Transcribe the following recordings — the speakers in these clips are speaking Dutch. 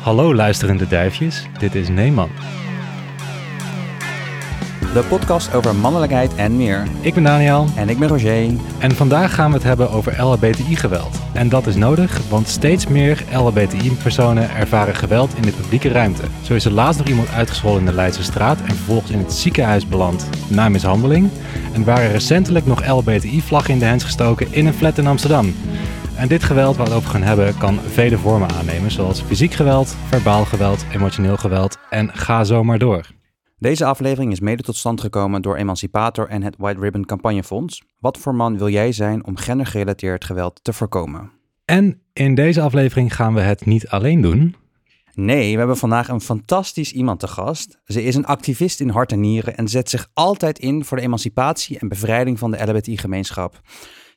Hallo luisterende duifjes, dit is Neeman. De podcast over mannelijkheid en meer. Ik ben Daniel En ik ben Roger. en vandaag gaan we het hebben over LHBTI-geweld. En dat is nodig, want steeds meer LHBTI-personen ervaren geweld in de publieke ruimte. Zo is er laatst nog iemand uitgescholden in de Leidse straat en vervolgens in het ziekenhuis beland na mishandeling. En waren recentelijk nog LHBTI-vlaggen in de hens gestoken in een flat in Amsterdam. En dit geweld waar we het over gaan hebben kan vele vormen aannemen, zoals fysiek geweld, verbaal geweld, emotioneel geweld en ga zo maar door. Deze aflevering is mede tot stand gekomen door Emancipator en het White Ribbon Campagnefonds. Wat voor man wil jij zijn om gendergerelateerd geweld te voorkomen? En in deze aflevering gaan we het niet alleen doen. Nee, we hebben vandaag een fantastisch iemand te gast. Ze is een activist in hart en nieren en zet zich altijd in voor de emancipatie en bevrijding van de LHBTI-gemeenschap.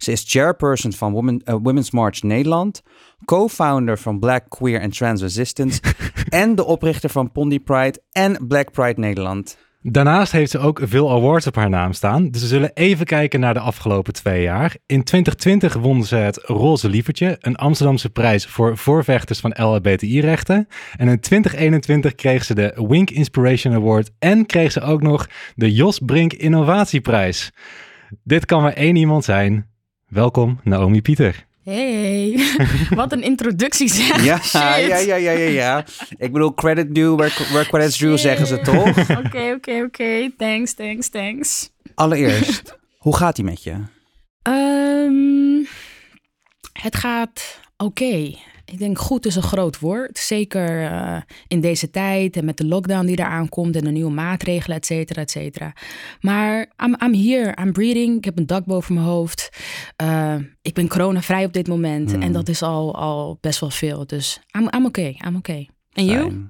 Ze is chairperson van Women, eh, Women's March Nederland, co-founder van Black Queer and Trans Resistance en de oprichter van Pondy Pride en Black Pride Nederland. Daarnaast heeft ze ook veel awards op haar naam staan. Dus we zullen even kijken naar de afgelopen twee jaar. In 2020 won ze het Roze Lievertje, een Amsterdamse prijs voor voorvechters van LHBTI-rechten. En in 2021 kreeg ze de Wink Inspiration Award en kreeg ze ook nog de Jos Brink Innovatieprijs. Dit kan maar één iemand zijn. Welkom, Naomi Pieter. Hey, wat een introductie zeg. Ja, Shit. ja, ja, ja, ja, ja. Ik bedoel, credit due where, where credit's due, zeggen ze toch? Oké, oké, oké. Thanks, thanks, thanks. Allereerst, hoe gaat ie met je? Ehm, het gaat oké. Ik denk goed is een groot woord. Zeker eh, in deze tijd en met de lockdown die eraan komt en de nieuwe maatregelen, et cetera, et cetera. Maar I'm, I'm here, I'm breathing. Ik heb een dak boven mijn hoofd. Eh, ik ben coronavrij op dit moment Hmm. en dat is al, al best wel veel. Dus I'm, I'm okay, I'm okay. En you?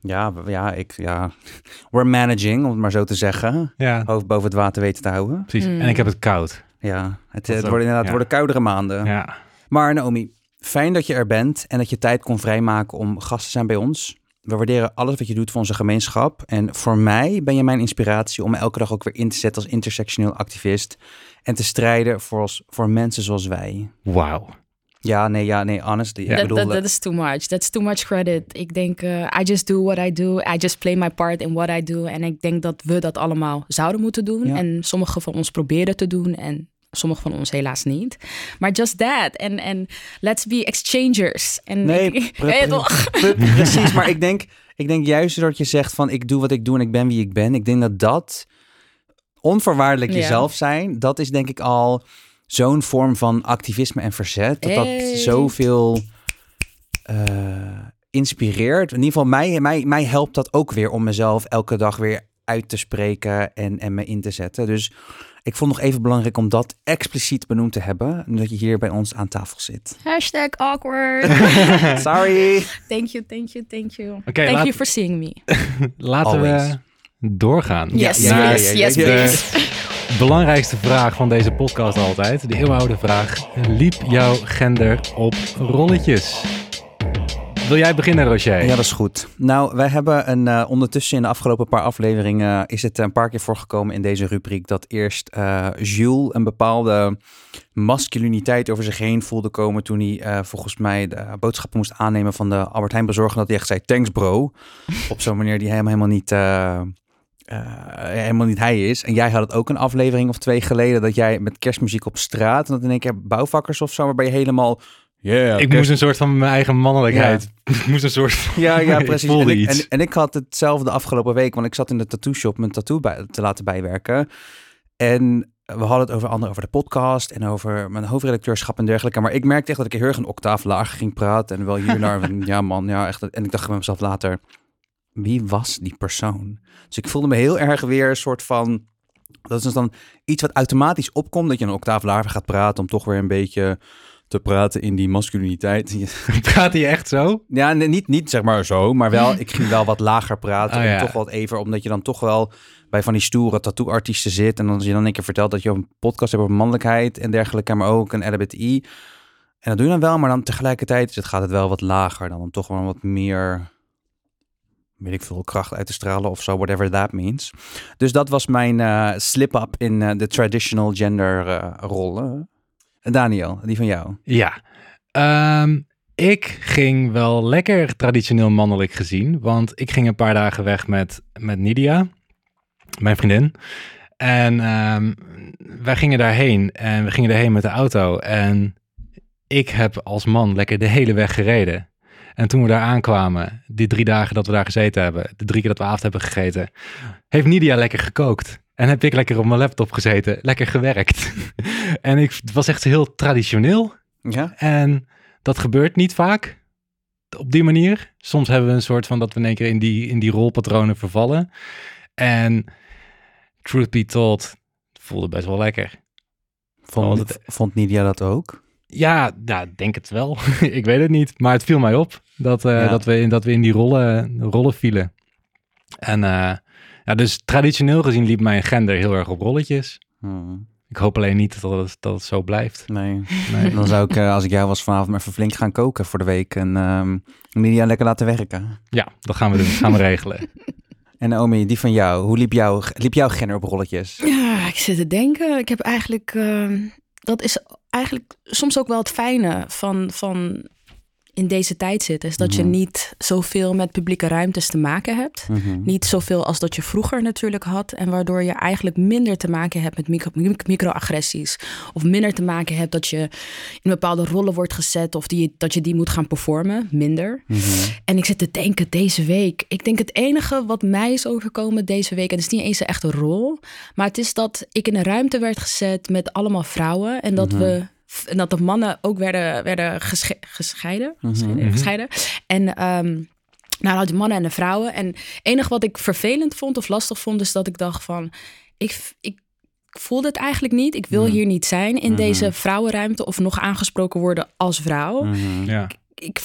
Ja, ja, ik, ja. We're managing, om het maar zo te zeggen. Ja, Hoofd boven het water weten te houden. precies. Mm. En ik heb het koud. Ja, het, het worden inderdaad ja. worden koudere maanden. Ja. Maar Naomi, fijn dat je er bent en dat je tijd kon vrijmaken om gast te zijn bij ons. We waarderen alles wat je doet voor onze gemeenschap. En voor mij ben je mijn inspiratie om me elke dag ook weer in te zetten als intersectioneel activist. En te strijden voor, ons, voor mensen zoals wij. Wauw. Ja, nee, ja, nee, honestly. Ik Dat bedoel, dat- eh, dat is too much. That's too much credit. Ik denk, eh, I just do what I do. I just play my part in what I do. En ik denk dat we dat allemaal zouden moeten doen. Ja. En sommige van ons proberen te doen. En sommige van ons helaas niet. Maar just that. En en let's be exchangers. En Nee, ik- pre- Ja, pre- toch? pre- precies. Maar ik denk, ik denk juist doordat je zegt van ik doe wat ik doe en ik ben wie ik ben. Ik denk dat dat onvoorwaardelijk Ja. jezelf zijn, dat is denk ik al zo'n vorm van activisme en verzet. Dat dat Hey. zoveel eh, inspireert. In ieder geval mij, mij, mij helpt dat ook weer om mezelf elke dag weer uit te spreken en, en me in te zetten. Dus ik vond nog even belangrijk om dat expliciet benoemd te hebben. Dat je hier bij ons aan tafel zit. Hashtag awkward. Sorry. thank you, thank you, thank you. Oké, thank laat- you for seeing me. Laten Always. we doorgaan. Yes, yes, yes. Belangrijkste vraag van deze podcast altijd. De eeuwenoude vraag. Liep jouw gender op rolletjes? Wil jij beginnen, Roger? Ja, dat is goed. Nou, wij hebben een, eh, ondertussen in de afgelopen paar afleveringen is het een paar keer voorgekomen in deze rubriek dat eerst eh, Jules een bepaalde masculiniteit over zich heen voelde komen toen hij eh, volgens mij de boodschappen moest aannemen van de Albert Heijn bezorger. Dat hij echt zei, thanks bro. Op zo'n manier die hem helemaal niet, eh, eh, helemaal niet hij is. En jij had het ook een aflevering of twee geleden dat jij met kerstmuziek op straat, en dat in één keer bouwvakkers of zo, waarbij je helemaal... Yeah, ik moest een soort van mijn eigen mannelijkheid. Ik moest een soort. ja, ja, Ik precies. voelde en, ik, iets. en, en ik had hetzelfde afgelopen week, want ik zat in de tattoo shop mijn tattoo bij, te laten bijwerken. En we hadden het over andere over de podcast en over mijn hoofdredacteurschap en dergelijke. Maar ik merkte echt dat ik heel erg een octaaf lager ging praten. En wel hier naar, van, ja man, ja echt. En ik dacht bij mezelf later, wie was die persoon? Dus ik voelde me heel erg weer een soort van... Dat is dus dan iets wat automatisch opkomt, dat je een octaaf lager gaat praten om toch weer een beetje te praten in die masculiniteit. Praat hij echt zo? Ja, nee, niet, niet zeg maar zo, maar wel, ik ging wel wat lager praten. Oh, en ja. toch wat even, omdat je dan toch wel bij van die stoere tattoo-artiesten zit. En dan als je dan een keer vertelt dat je een podcast hebt over mannelijkheid en dergelijke, maar ook een LBTI. En dat doe je dan wel, maar dan tegelijkertijd het, gaat het wel wat lager. Dan om toch wel wat meer, weet ik veel, kracht uit te stralen of zo, whatever that means. Dus dat was mijn eh, slip-up in eh, de traditional gender eh, rollen. Daniel, die van jou. Ja. Ehm, Ik ging wel lekker traditioneel mannelijk gezien, want ik ging een paar dagen weg met, met Nidia, mijn vriendin. En ehm, wij gingen daarheen en we gingen daarheen met de auto. En ik heb als man lekker de hele weg gereden. En toen we daar aankwamen, die drie dagen dat we daar gezeten hebben, de drie keer dat we avond hebben gegeten, heeft Nidia lekker gekookt. En heb ik lekker op mijn laptop gezeten, lekker gewerkt. en ik, het was echt heel traditioneel. Ja? En dat gebeurt niet vaak op die manier. Soms hebben we een soort van dat we in één keer in die, in die rolpatronen vervallen. En truth be told, het voelde best wel lekker. Vond, het- vond Nidia dat ook? Ja, nou, denk het wel. ik weet het niet. Maar het viel mij op dat, eh, Ja. dat, we, in, dat we in die rollen, rollen vielen. En eh, ja, dus traditioneel gezien liep mijn gender heel erg op rolletjes. Hmm, Ik hoop alleen niet dat het, dat het zo blijft. nee. Nee. Dan zou ik, eh, als ik jou was, vanavond maar even flink gaan koken voor de week. En ehm Nidia lekker laten werken. ja, dat gaan we doen. Dat gaan we regelen. En Naomi, die van jou. Hoe liep, jouw liep jouw genner op rolletjes? Ja, ik zit te denken. Ik heb eigenlijk. ehm, dat is eigenlijk soms ook wel het fijne van, van in deze tijd zitten. Is dat je Mhm. niet zoveel met publieke ruimtes te maken hebt. Mhm. Niet zoveel als dat je vroeger natuurlijk had. En waardoor je eigenlijk minder te maken hebt met micro, mic- microagressies. Of minder te maken hebt dat je in bepaalde rollen wordt gezet. Of die, dat je die moet gaan performen. Minder. Mhm. En ik zit te denken deze week. Ik denk het enige wat mij is overkomen deze week. En het is niet eens een echte rol. Maar het is dat ik in een ruimte werd gezet met allemaal vrouwen. En dat we. En dat de mannen ook werden, werden gesche- gescheiden. Mhm. Gescheiden? gescheiden. En ehm nou, de mannen en de vrouwen. En het enige wat ik vervelend vond of lastig vond, is dat ik dacht van, ik, ik voelde het eigenlijk niet. Ik wil Mhm. hier niet zijn in Mhm. deze vrouwenruimte of nog aangesproken worden als vrouw. Mhm. Ja. Ik,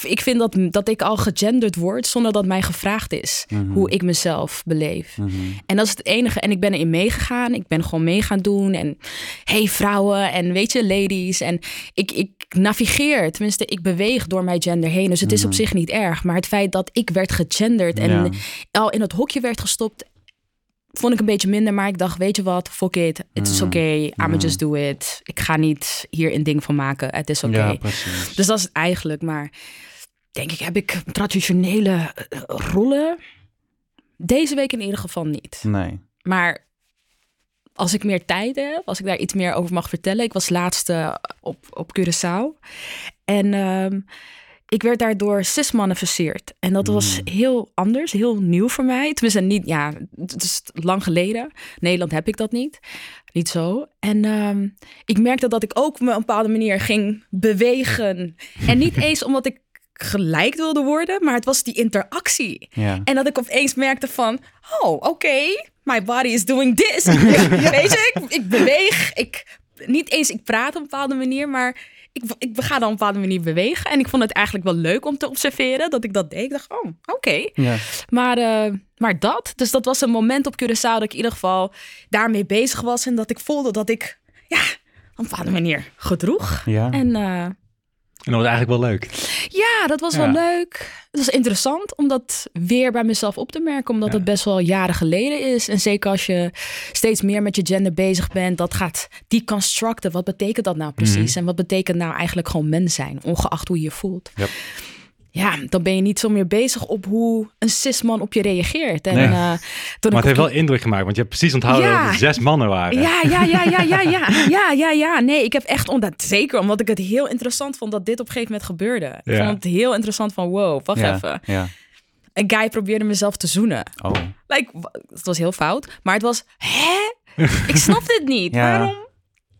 ik vind dat, dat ik al gegenderd word zonder dat mij gevraagd is Mhm. hoe ik mezelf beleef. Mhm. En dat is het enige. En ik ben erin meegegaan. Ik ben gewoon mee gaan doen. En hey vrouwen en weet je, ladies. En ik, ik navigeer, tenminste ik beweeg door mijn gender heen. Dus het is op Mhm. zich niet erg. Maar het feit dat ik werd gegenderd en Ja. al in het hokje werd gestopt... vond ik een beetje minder. Maar ik dacht, weet je wat, fuck it. Het is Mhm. oké, I'ma Mhm. just do it. Ik ga niet hier een ding van maken. Het is oké. Ja, precies. Dus dat is het eigenlijk. Maar denk ik, heb ik traditionele eh, rollen? Deze week in ieder geval niet. Nee. Maar als ik meer tijd heb, als ik daar iets meer over mag vertellen. Ik was laatst eh, op, op Curaçao. En ehm, ik werd daardoor cismanifesteerd. En dat was Mm. heel anders, heel nieuw voor mij. Tenminste, niet, ja, het is lang geleden. In Nederland heb ik dat niet. Niet zo. En ehm, ik merkte dat ik ook op een bepaalde manier ging bewegen. En niet eens omdat ik gelijk wilde worden, maar het was die interactie. Ja. En dat ik opeens merkte van, oh, oké, my body is doing this. Weet je, ik, ik beweeg. Ik, niet eens ik praat op een bepaalde manier, maar ik, ik ga dan op een bepaalde manier bewegen. En ik vond het eigenlijk wel leuk om te observeren dat ik dat deed. Ik dacht, oh, oké. Ja. Maar, eh, maar dat, dus dat was een moment op Curaçao dat ik in ieder geval daarmee bezig was. En dat ik voelde dat ik, ja, op een bepaalde manier gedroeg. Ja. En eh, En dat was eigenlijk wel leuk. ja, dat was Ja. wel leuk. Het was interessant om dat weer bij mezelf op te merken, omdat Ja. het best wel jaren geleden is. En zeker als je steeds meer met je gender bezig bent, dat gaat deconstructen. Wat betekent dat nou precies? En wat betekent nou eigenlijk gewoon mens zijn, ongeacht hoe je je voelt? Ja. Ja, dan ben je niet zo meer bezig op hoe een cisman op je reageert. En, Nee. eh, toen Maar het op heeft wel indruk gemaakt, want je hebt precies onthouden Ja. dat het zes mannen waren. ja, ja, ja, ja, ja, ja, ja, ja, ja. Nee, ik heb echt omdat zeker omdat ik het heel interessant vond dat dit op een gegeven moment gebeurde. Ik Ja. vond het heel interessant van wow, wacht ja. even. Ja. Een guy probeerde mezelf te zoenen. Oh. Like, het was heel fout, maar het was hè? Ik snap dit niet. Waarom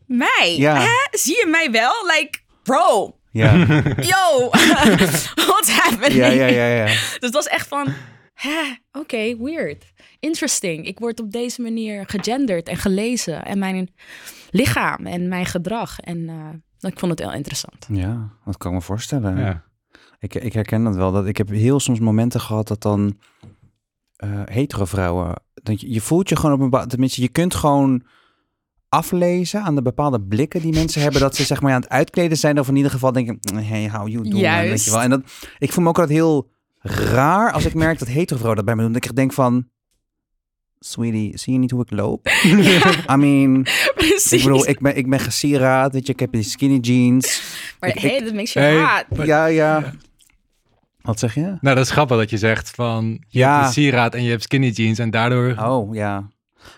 mij? Hè? Zie je mij wel? Like, bro, Ja. yo, what's happening? ja, ja, ja, ja. Dus het was echt van, hè, oké, weird. Interesting. Ik word op deze manier gegenderd en gelezen. En mijn lichaam en mijn gedrag. En eh, ik vond het heel interessant. Ja, dat kan ik me voorstellen. Ja. Ik, ik herken dat wel. Dat ik heb heel soms momenten gehad dat dan eh hetero vrouwen. Dat je, je voelt je gewoon op een bepaalde. Tenminste, je kunt gewoon aflezen aan de bepaalde blikken die mensen hebben. Dat ze zeg maar aan het uitkleden zijn. Of in ieder geval denken. Hey, how you doing? Juist. Weet je wel. En dat, ik voel me ook altijd heel raar als ik merk dat hetero vrouwen dat bij me doen. Dat ik denk van. Sweetie, zie je niet hoe ik loop? I mean, Precies. ik bedoel, ik ben, ik ben gesieraad, weet je, ik heb die skinny jeans. maar ik- hey, dat makes you Hey, hot. Maar- Ja, ja. Wat zeg je? Nou, dat is grappig dat je zegt van je Ja. hebt een sieraad en je hebt skinny jeans en daardoor Oh, ja.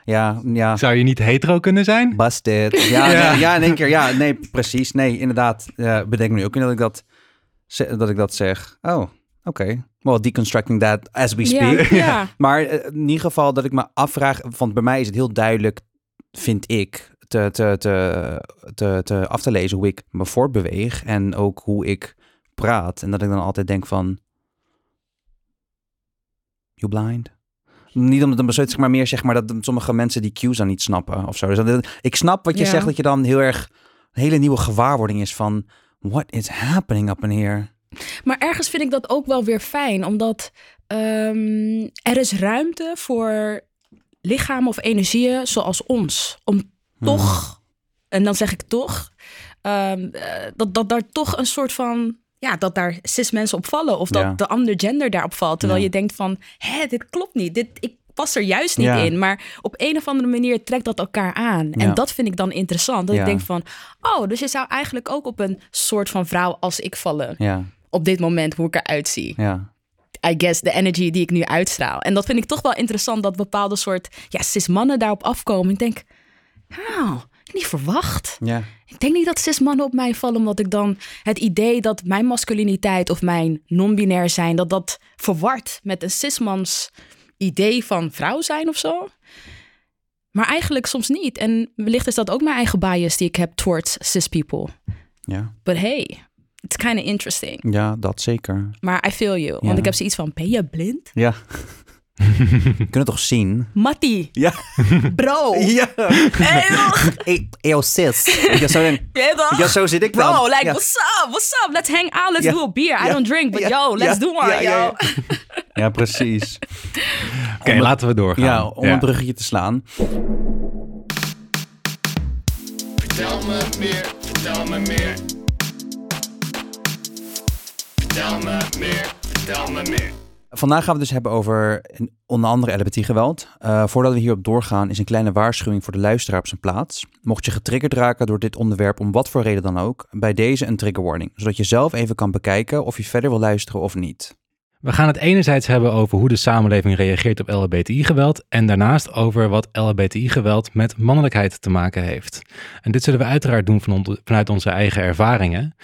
Ja, ja. zou je niet hetero kunnen zijn? Busted. Ja, Ja. Nee, ja in één keer. Ja, nee, precies. Nee, inderdaad. Ja, bedenk me nu ook in dat ik dat, dat ik dat zeg. Oh, oké. Well, deconstructing that as we speak. Ja, ja. Maar eh, in ieder geval dat ik me afvraag, want bij mij is het heel duidelijk, vind ik, te, te, te, te, te af te lezen hoe ik me voortbeweeg en ook hoe ik praat. En dat ik dan altijd denk van, you blind? Niet omdat het zeg maar meer zeg maar dat sommige mensen die cues dan niet snappen of zo. Dus dat- ik snap wat je Ja. zegt dat je dan heel erg een hele nieuwe gewaarwording is van what is happening up in here? Maar ergens vind ik dat ook wel weer fijn, omdat ehm, er is ruimte voor lichamen of energieën zoals ons. Om toch, en dan zeg ik toch, ehm, eh, dat, dat daar toch een soort van, ja, dat daar cis mensen op vallen. Of dat Ja. de ander gender daarop valt. Terwijl Ja. je denkt van, hé, dit klopt niet. Dit, ik pas er juist niet Ja. in. Maar op een of andere manier trekt dat elkaar aan. En dat vind ik dan interessant. Dat ik denk van, oh, dus je zou eigenlijk ook op een soort van vrouw als ik vallen Ja, op dit moment hoe ik eruit zie. ja, I guess de energy die ik nu uitstraal. En dat vind ik toch wel interessant dat bepaalde soort ja, cis mannen daarop afkomen. Ik denk, niet verwacht. ja, Ik denk niet dat cis mannen op mij vallen, omdat ik dan het idee dat mijn masculiniteit of mijn non-binair zijn, dat dat verward met een cismans idee van vrouw zijn of zo. Maar eigenlijk soms niet. En wellicht is dat ook mijn eigen bias die ik heb towards cis people. ja, But hey, it's kind of interesting. ja, dat zeker. Maar I feel you. Want ik heb zoiets van, ben je blind? Ja. Je kunt het toch zien? Mattie, Ja. bro. Ja. Hey, yo, sis. Ja, zo, Ja, toch? ja, zo zit ik dan. Bro, like, ja. what's up? What's up? Let's hang out. Let's Ja. do a beer. I Ja. don't drink, but Ja. yo, let's Ja. do one, Ja, ja, yo. ja. Ja, precies. Oké, laten we doorgaan. Ja, om een bruggetje te slaan. Vertel me meer, vertel me meer. Vertel me meer, vertel me meer. Vandaag gaan we dus hebben over een- onder andere LHBT-geweld. Eh, voordat we hierop doorgaan is een kleine waarschuwing voor de luisteraar op zijn plaats. Mocht je getriggerd raken door dit onderwerp om wat voor reden dan ook, bij deze een trigger warning. Zodat je zelf even kan bekijken of je verder wil luisteren of niet. We gaan het enerzijds hebben over hoe de samenleving reageert op LHBTI-geweld en daarnaast over wat LHBTI-geweld met mannelijkheid te maken heeft. En dit zullen we uiteraard doen vanuit onze eigen ervaringen.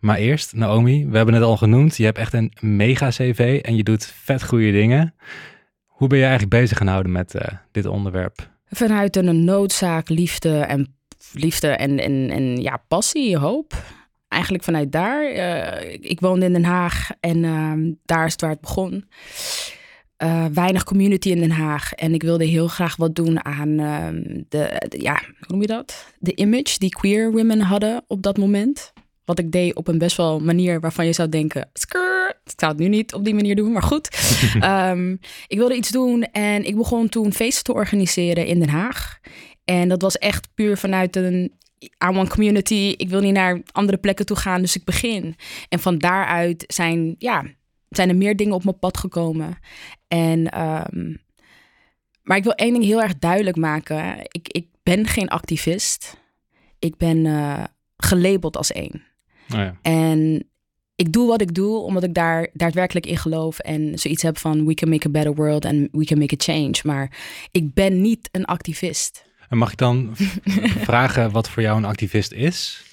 Maar eerst, Naomi, we hebben het al genoemd, je hebt echt een mega cv en je doet vet goede dingen. Hoe ben je eigenlijk bezig gaan houden met eh, dit onderwerp? Vanuit een noodzaak, liefde en liefde en, en ja, passie, hoop. Eigenlijk vanuit daar. Eh, ik woonde in Den Haag en ehm, daar is het waar het begon. Eh, weinig community in Den Haag. En ik wilde heel graag wat doen aan ehm, de, de- ja, hoe noem je dat? De image die queer women hadden op dat moment. Wat ik deed op een best wel manier waarvan je zou denken, skrrr, ik zou het nu niet op die manier doen, maar goed. Ehm, ik wilde iets doen en ik begon toen feesten te organiseren in Den Haag. En dat was echt puur vanuit een I want community. Ik wil niet naar andere plekken toe gaan, dus ik begin. En van daaruit zijn, ja, zijn er meer dingen op mijn pad gekomen. En, ehm, maar ik wil één ding heel erg duidelijk maken. Ik, ik ben geen activist. Ik ben eh, gelabeld als één. Oh ja. En ik doe wat ik doe omdat ik daar daadwerkelijk in geloof en zoiets heb van we can make a better world and we can make a change. Maar ik ben niet een activist. En mag ik dan vragen wat voor jou een activist is?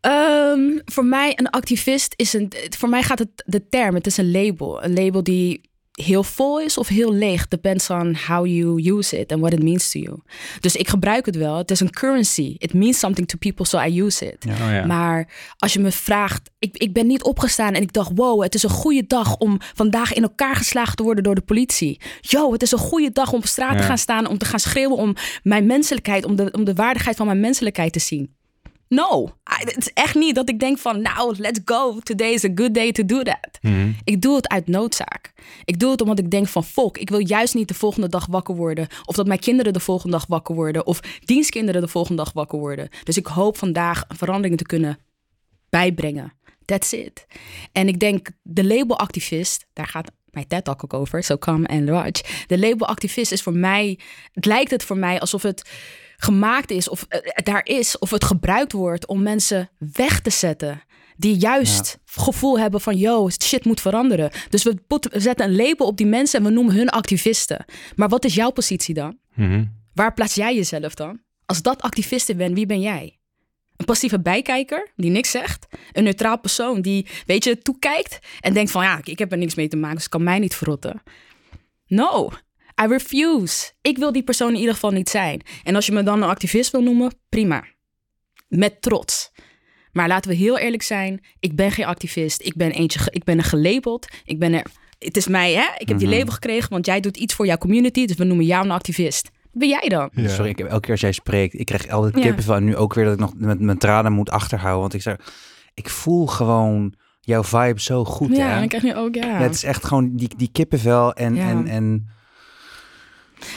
Ehm, voor mij een activist is een. Voor mij gaat het de term. Het is een label. Een label die heel vol is of heel leeg. Depends on how you use it and what it means to you. Dus ik gebruik het wel. Het is een currency. It means something to people, so I use it. Oh ja. Maar als je me vraagt, ik, ik ben niet opgestaan en ik dacht, wow, het is een goede dag om vandaag in elkaar geslagen te worden door de politie. Yo, het is een goede dag om op straat te gaan staan, om te gaan schreeuwen om mijn menselijkheid, om de, om de waardigheid van mijn menselijkheid te zien. No, het is echt niet dat ik denk van, nou, let's go. Today is a good day to do that. Mhm. Ik doe het uit noodzaak. Ik doe het omdat ik denk van, fok, ik wil juist niet de volgende dag wakker worden. Of dat mijn kinderen de volgende dag wakker worden. Of dienstkinderen de volgende dag wakker worden. Dus ik hoop vandaag een verandering te kunnen bijbrengen. That's it. En ik denk, de labelactivist, daar gaat mijn TED Talk ook over, so come and watch. De labelactivist is voor mij, het lijkt het voor mij alsof het gemaakt is, of eh, daar is, of het gebruikt wordt om mensen weg te zetten. Die juist gevoel hebben van, yo, shit moet veranderen. Dus we, put- we zetten een label op die mensen en we noemen hun activisten. Maar wat is jouw positie dan? Mhm. Waar plaats jij jezelf dan? Als dat activiste bent, wie ben jij? Een passieve bijkijker die niks zegt? Een neutraal persoon die, weet je, toekijkt en denkt van, ja, ik heb er niks mee te maken, dus kan mij niet verrotten. No, I refuse. Ik wil die persoon in ieder geval niet zijn. En als je me dan een activist wil noemen, prima. Met trots. Maar laten we heel eerlijk zijn, ik ben geen activist. Ik ben, eentje, ik ben er gelabeld. Ik ben er, het is mij, hè? Ik heb die label gekregen, want jij doet iets voor jouw community, dus we noemen jou een activist. Wat ben jij dan? Ja. Sorry, ik heb elke keer als jij spreekt, ik krijg altijd Ja. kippenvel. En nu ook weer dat ik nog met mijn tranen moet achterhouden. Want ik zeg, ik voel gewoon jouw vibe zo goed. Ja, hè? dan krijg je ook, ja. Ja, het is echt gewoon die, die kippenvel en, Ja. en, en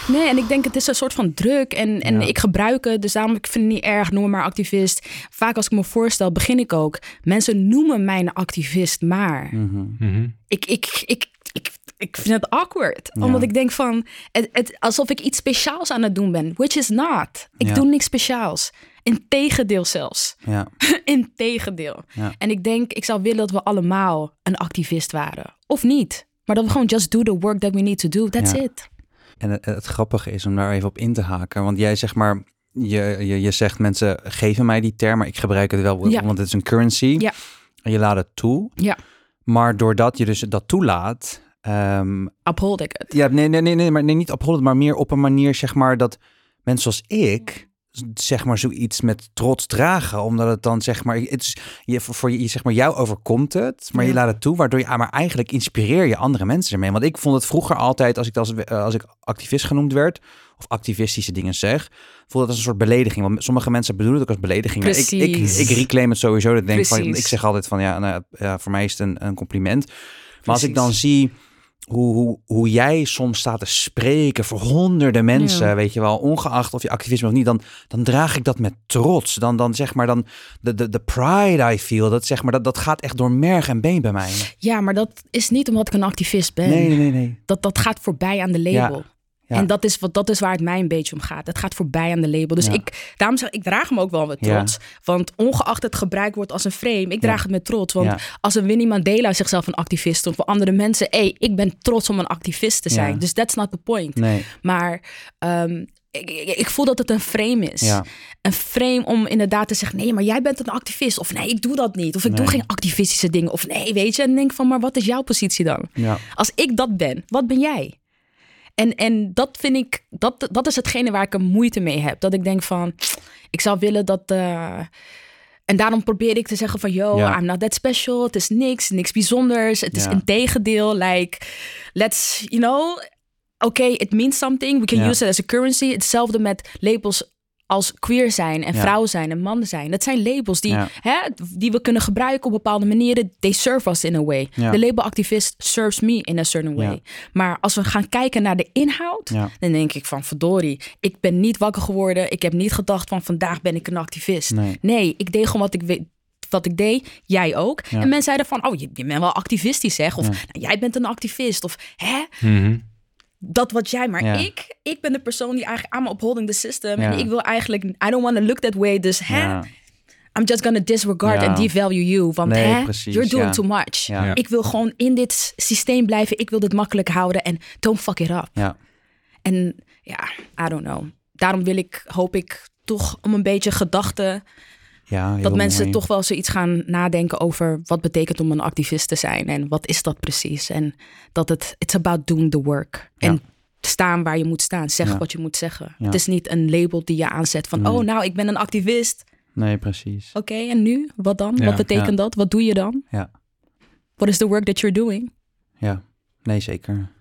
Nee, en ik denk het is een soort van druk en, en Ja. ik gebruik het, dus daarom ik vind het niet erg, noem me maar activist. Vaak als ik me voorstel, begin ik ook. Mensen noemen mij een activist, maar mhm. Mhm. ik, ik, ik, ik, ik vind het awkward. Ja. Omdat ik denk van, het, het, alsof ik iets speciaals aan het doen ben, which is not. Ik Ja. doe niks speciaals. Integendeel zelfs. ja, Integendeel. Ja. En ik denk, ik zou willen dat we allemaal een activist waren. Of niet. Maar dat we gewoon just do the work that we need to do. That's Ja. it. En het, het grappige is om daar even op in te haken. Want jij zeg maar, je, je, je zegt mensen geven mij die term, maar ik gebruik het wel, Ja. want het is een currency. Ja. En je laat het toe. Ja. Maar doordat je dus dat toelaat, ehm, Uphold ik het. ja, nee, nee, nee, nee, maar nee, niet ophollen, maar meer op een manier zeg maar dat mensen zoals ik zeg maar zoiets met trots dragen, omdat het dan zeg maar het is je voor, je zeg maar jou overkomt het, maar je laat het toe, waardoor je ah, maar eigenlijk inspireer je andere mensen ermee. Want ik vond het vroeger altijd als ik als, als ik activist genoemd werd of activistische dingen zeg, voelde het als een soort belediging. Want sommige mensen bedoelen het ook als belediging. Maar Ik, ik, ik reclaim het sowieso. Dat ik denk van, ik zeg altijd van ja, nou, ja, voor mij is het een, een compliment. Maar als ik dan zie hoe, hoe, hoe jij soms staat te spreken voor honderden mensen, Ja. weet je wel, ongeacht of je activisme of niet, dan, dan draag ik dat met trots. Dan, dan zeg maar, dan de, de, de pride I feel, dat, zeg maar, dat, dat gaat echt door merg en been bij mij. Ja, maar dat is niet omdat ik een activist ben. Nee, nee, nee, nee. Dat, dat gaat voorbij aan de label. ja. En dat is, wat, dat is waar het mij een beetje om gaat. Het gaat voorbij aan de label. Dus Ja. ik, daarom zeg ik, draag hem ook wel met Ja. trots. Want ongeacht het gebruikt wordt als een frame, ik draag het met trots. Want als een Winnie Mandela zichzelf een activist of voor andere mensen, hey, ik ben trots om een activist te zijn. Dus that's not the point. Nee, Maar ehm, ik, ik, ik voel dat het een frame is. ja, Een frame om inderdaad te zeggen: nee, maar jij bent een activist. Of nee, ik doe dat niet. Of ik doe geen activistische dingen. Of nee, weet je. En denk van: maar wat is jouw positie dan? ja. Als ik dat ben, wat ben jij? En, en dat vind ik, dat, dat is hetgene waar ik er moeite mee heb. Dat ik denk van, ik zou willen dat. eh, en daarom probeer ik te zeggen van, yo. I'm not that special. Het is niks, niks bijzonders. Het is een tegendeel. Like, let's, you know, okay, it means something. We can use it as a currency. Hetzelfde met labels als queer zijn en Ja. vrouw zijn en man zijn. Dat zijn labels die, Ja. hè, die we kunnen gebruiken op bepaalde manieren. They serve us in a way. Ja. De label activist serves me in a certain way. Ja. Maar als we gaan kijken naar de inhoud, Ja. dan denk ik van verdorie, ik ben niet wakker geworden. Ik heb niet gedacht van vandaag ben ik een activist. Nee. ik deed gewoon wat ik weet. Wat ik deed, jij ook. Ja. En mensen zeiden van, oh, je, je bent wel activistisch, zeg. Of Ja. nou, jij bent een activist. Of hè, Mhm. Dat wat jij. Maar Ja. ik, ik ben de persoon die eigenlijk I'm upholding the system. Ja. En ik wil eigenlijk, I don't want to look that way. Dus hè, Ja. I'm just gonna disregard and devalue you. Want Nee, hè, precies, you're doing too much. Ik wil gewoon in dit systeem blijven. Ik wil dit makkelijk houden. En don't fuck it up. Ja. En ja, I don't know. Daarom wil ik, hoop ik toch om een beetje gedachten... Ja, dat mensen mooi. toch wel zoiets gaan nadenken over... wat betekent om een activist te zijn en wat is dat precies. En dat het, it's about doing the work. Ja. En staan waar je moet staan. Zeg Ja. wat je moet zeggen. Ja. Het is niet een label die je aanzet van... Nee. oh, nou, ik ben een activist. Nee, precies. Oké, en nu? Wat dan? Ja, wat betekent ja. dat? Wat doe je dan? Ja. What is the work that you're doing? Ja, nee, zeker.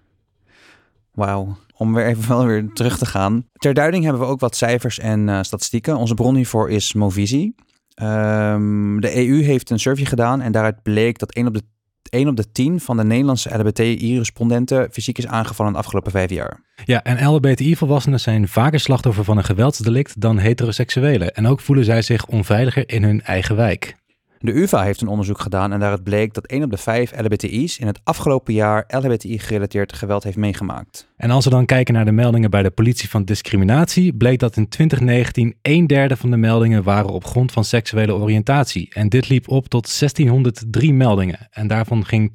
Wauw. Om weer even wel weer terug te gaan. Ter duiding hebben we ook wat cijfers en eh, statistieken. Onze bron hiervoor is Movisie. Ehm, de EU heeft een survey gedaan en daaruit bleek dat 1 op de, 1 op de 10 van de Nederlandse LHBTI-respondenten fysiek is aangevallen de afgelopen vijf jaar. Ja, en LHBTI-volwassenen zijn vaker slachtoffer van een geweldsdelict dan heteroseksuelen. En ook voelen zij zich onveiliger in hun eigen wijk. De UvA heeft een onderzoek gedaan en daaruit bleek dat 1 op de 5 LHBTI's in het afgelopen jaar LHBTI-gerelateerd geweld heeft meegemaakt. En als we dan kijken naar de meldingen bij de politie van discriminatie, bleek dat in 2019 een derde van de meldingen waren op grond van seksuele oriëntatie. En dit liep op tot 1603 meldingen. En daarvan ging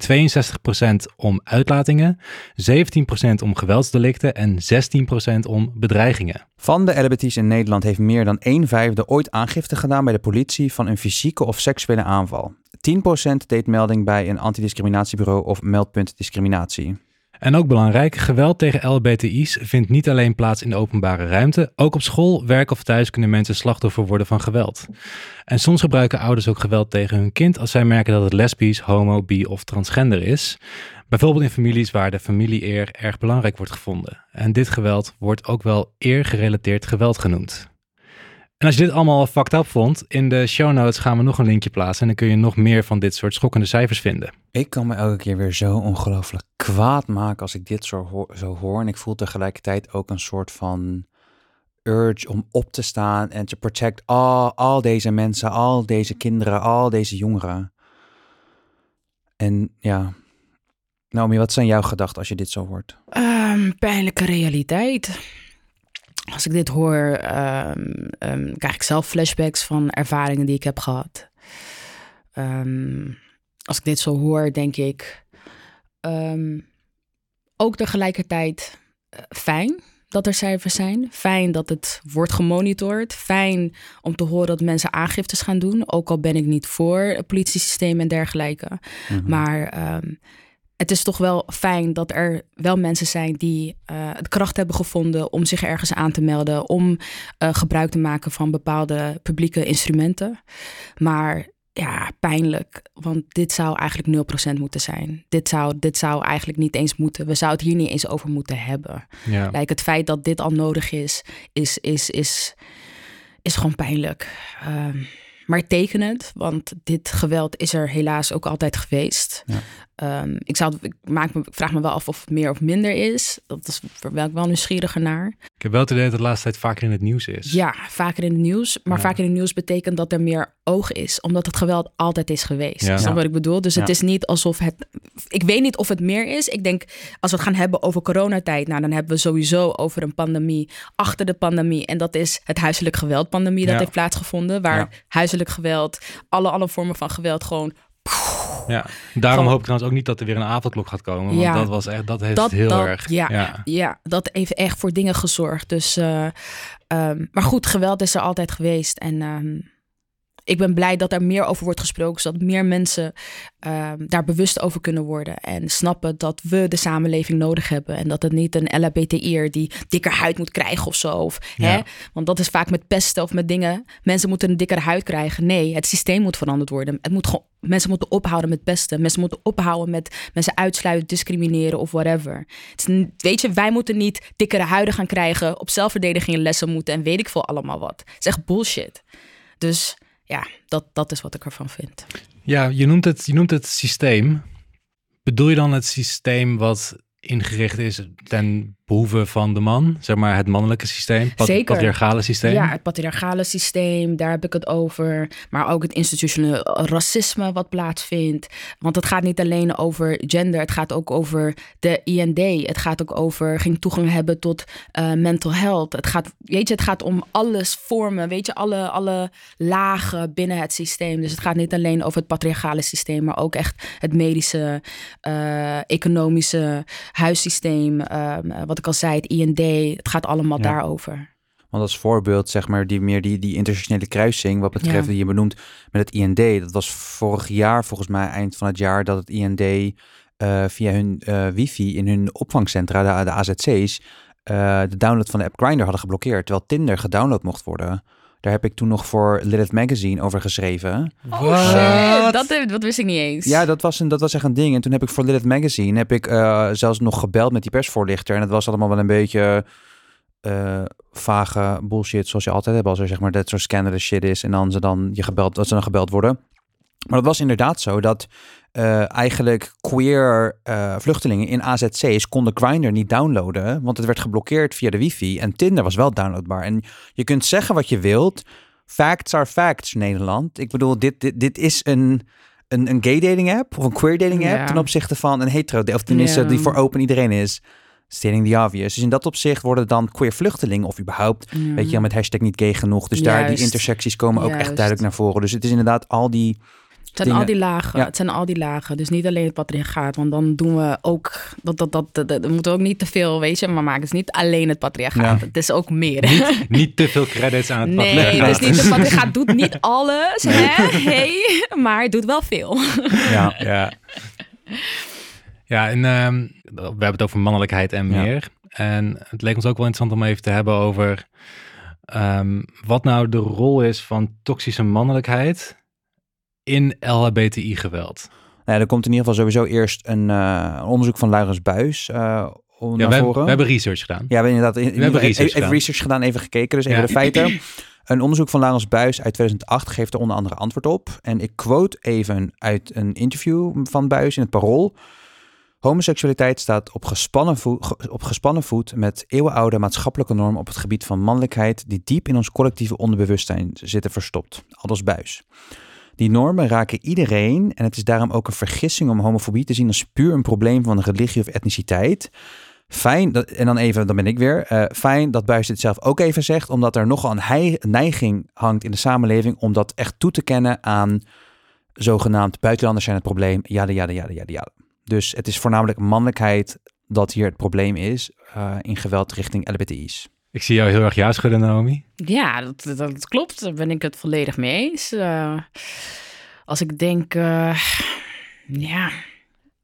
62% om uitlatingen, 17% om geweldsdelicten en 16% om bedreigingen. Van de LHBTI's in Nederland heeft meer dan 1 vijfde ooit aangifte gedaan bij de politie van een fysieke of seksuele aanval. 10% deed melding bij een antidiscriminatiebureau of meldpunt discriminatie. En ook belangrijk, geweld tegen LBTI's vindt niet alleen plaats in de openbare ruimte. Ook op school, werk of thuis kunnen mensen slachtoffer worden van geweld. En soms gebruiken ouders ook geweld tegen hun kind als zij merken dat het lesbisch, homo, bi of transgender is. Bijvoorbeeld in families waar de familieeer erg belangrijk wordt gevonden. En dit geweld wordt ook wel eergerelateerd geweld genoemd. En als je dit allemaal fucked up vond, in de show notes gaan we nog een linkje plaatsen en dan kun je nog meer van dit soort schokkende cijfers vinden. Ik kan me elke keer weer zo ongelooflijk kwaad maken als ik dit zo hoor, zo hoor. En ik voel tegelijkertijd ook een soort van urge om op te staan en te protect al, al deze mensen, al deze kinderen, al deze jongeren. En ja, Naomi, wat zijn jouw gedachten als je dit zo hoort? Ehm, pijnlijke realiteit. Als ik dit hoor, ehm, ehm, krijg ik zelf flashbacks van ervaringen die ik heb gehad. Ehm, als ik dit zo hoor, denk ik ook tegelijkertijd eh, fijn dat er cijfers zijn. Fijn dat het wordt gemonitord. Fijn om te horen dat mensen aangiftes gaan doen. Ook al ben ik niet voor het politiesysteem en dergelijke. Mhm. Maar het is toch wel fijn dat er wel mensen zijn die eh, het kracht hebben gevonden om zich ergens aan te melden, om eh, gebruik te maken van bepaalde publieke instrumenten. Maar ja, pijnlijk, want dit zou eigenlijk 0% moeten zijn. Dit zou, dit zou eigenlijk niet eens moeten. We zouden het hier niet eens over moeten hebben. Ja. Like, het feit dat dit al nodig is, is, is, is, is gewoon pijnlijk. Ehm, maar tekenend, want dit geweld is er helaas ook altijd geweest. Ja. Ehm, ik, zou, ik, maak me, ik vraag me wel af of het meer of minder is. Dat is ben ik wel nieuwsgieriger naar. Ik heb wel het idee dat het de laatste tijd vaker in het nieuws is. Ja, vaker in het nieuws. Maar Ja. vaker in het nieuws betekent dat er meer oog is. Omdat het geweld altijd is geweest. Ja. Snap Ja. wat ik bedoel? Dus het is niet alsof het... Ik weet niet of het meer is. Ik denk, als we het gaan hebben over coronatijd... Nou, dan hebben we sowieso over een pandemie achter de pandemie. En dat is het huiselijk geweld pandemie dat heeft plaatsgevonden. Waar Ja. huiselijk geweld, alle, alle vormen van geweld gewoon... Ja. Daarom hoop ik trouwens ook niet dat er weer een avondklok gaat komen. Want Ja. dat, was echt, dat heeft Dat- heel dat- erg. ja. ja. Ja, dat heeft echt voor dingen gezorgd. Dus, eh, ehm, maar goed, geweld is er altijd geweest. En ehm, ik ben blij dat er meer over wordt gesproken, zodat meer mensen ehm, daar bewust over kunnen worden. En snappen dat we de samenleving nodig hebben. En dat het niet een LHBTI'er die dikker huid moet krijgen of zo. Of, Ja. hè? Want dat is vaak met pesten of met dingen. Mensen moeten een dikkere huid krijgen. Nee, het systeem moet veranderd worden. Het moet gewoon, mensen moeten ophouden met pesten. Mensen moeten ophouden met mensen uitsluiten, discrimineren of whatever. Het is, n- weet je, wij moeten niet dikkere huiden gaan krijgen, op zelfverdediging lessen moeten en weet ik veel allemaal wat. Het is echt bullshit. Dus ja, dat, dat is wat ik ervan vind. Ja, je noemt, het, je noemt het systeem. Bedoel je dan het systeem wat ingericht is ten behoeve van de man? Zeg maar het mannelijke systeem, pat- Zeker. patriarchale systeem? Ja, het patriarchale systeem, daar heb ik het over. Maar ook het institutionele racisme wat plaatsvindt. Want het gaat niet alleen over gender, het gaat ook over de IND. Het gaat ook over geen toegang hebben tot eh, mental health. Het gaat, weet je, het gaat om alles vormen, weet je, alle, alle lagen binnen het systeem. Dus het gaat niet alleen over het patriarchale systeem, maar ook echt het medische, eh, economische huissysteem. ehm, wat ik al zei, het IND. Het gaat allemaal Ja. daarover. Want als voorbeeld, zeg maar, die meer die, die intersectionele kruising, wat betreft Ja. die je benoemt met het IND. Dat was vorig jaar, volgens mij eind van het jaar, dat het IND eh, via hun eh, wifi in hun opvangcentra, de, de AZC's, eh, de download van de app Grindr hadden geblokkeerd, terwijl Tinder gedownload mocht worden. Daar heb ik toen nog voor Lilith Magazine over geschreven. Oh shit, dat, dat wist ik niet eens. Ja, dat was, een, dat was echt een ding. En toen heb ik voor Lilith Magazine heb ik eh, zelfs nog gebeld met die persvoorlichter. En het was allemaal wel een beetje eh, vage bullshit, zoals je altijd hebt als er zeg maar dat soort scandalous shit is. En dan ze dan je gebeld, dat ze dan gebeld worden. Maar dat was inderdaad zo dat eh, eigenlijk queer eh, vluchtelingen in AZC's konden Grindr niet downloaden, want het werd geblokkeerd via de wifi. En Tinder was wel downloadbaar. En je kunt zeggen wat je wilt. facts are facts, Nederland. Ik bedoel, dit, dit, dit is een, een, een gay dating app of een queer dating app Ja. ten opzichte van een hetero, of tenminste Ja. die voor open iedereen is. Stating the obvious. Dus in dat opzicht worden dan queer vluchtelingen of überhaupt, weet je met hashtag niet gay genoeg. Dus daar die intersecties komen ook echt duidelijk naar voren. Dus het is inderdaad al die Het zijn dingen. al die lagen. Ja. Het zijn al die lagen. Dus niet alleen het patriarchaat. Want dan doen we ook. Dat, dat, dat, dat, dat- we moeten ook niet te veel, weet je, maar maken. Het is niet alleen het patriarchaat. Ja. Het is ook meer. Niet, niet te veel credits aan het Nee, patriarchaat. dus niet het patriarchaat doet niet alles, hè? Hey, maar het doet wel veel. ja, Ja. Ja, en ehm, we hebben het over mannelijkheid en Ja. meer. En het leek ons ook wel interessant om even te hebben over ehm, wat nou de rol is van toxische mannelijkheid in LHBTI-geweld. Nou ja, er komt in ieder geval sowieso eerst een, eh, een onderzoek van Laurens Buis om Ja, we, hebben, we hebben research gedaan. Ja, we hebben inderdaad in- in ieder geval research even, gedaan. research gedaan, even gekeken. Dus even Ja. de feiten. Een onderzoek van Laurens Buis uit 2008 geeft er onder andere antwoord op. En ik quote even uit een interview van Buis in het Parool. Homoseksualiteit staat op gespannen, voet, ge- op gespannen voet met eeuwenoude maatschappelijke normen op het gebied van mannelijkheid die diep in ons collectieve onderbewustzijn zitten verstopt. Aldus Buis. Die normen raken iedereen en het is daarom ook een vergissing om homofobie te zien als puur een probleem van religie of etniciteit. Fijn, dat, en dan even, dan ben ik weer. eh, fijn dat Buis dit zelf ook even zegt, omdat er nogal een hei- neiging hangt in de samenleving om dat echt toe te kennen aan zogenaamd buitenlanders zijn het probleem. Ja, ja, ja, ja, ja. Dus het is voornamelijk mannelijkheid dat hier het probleem is eh, in geweld richting LBTI's. Ik zie jou heel erg ja schudden, Naomi. Ja, dat, dat, klopt. Daar ben ik het volledig mee eens. Eh, als ik denk, eh, ja.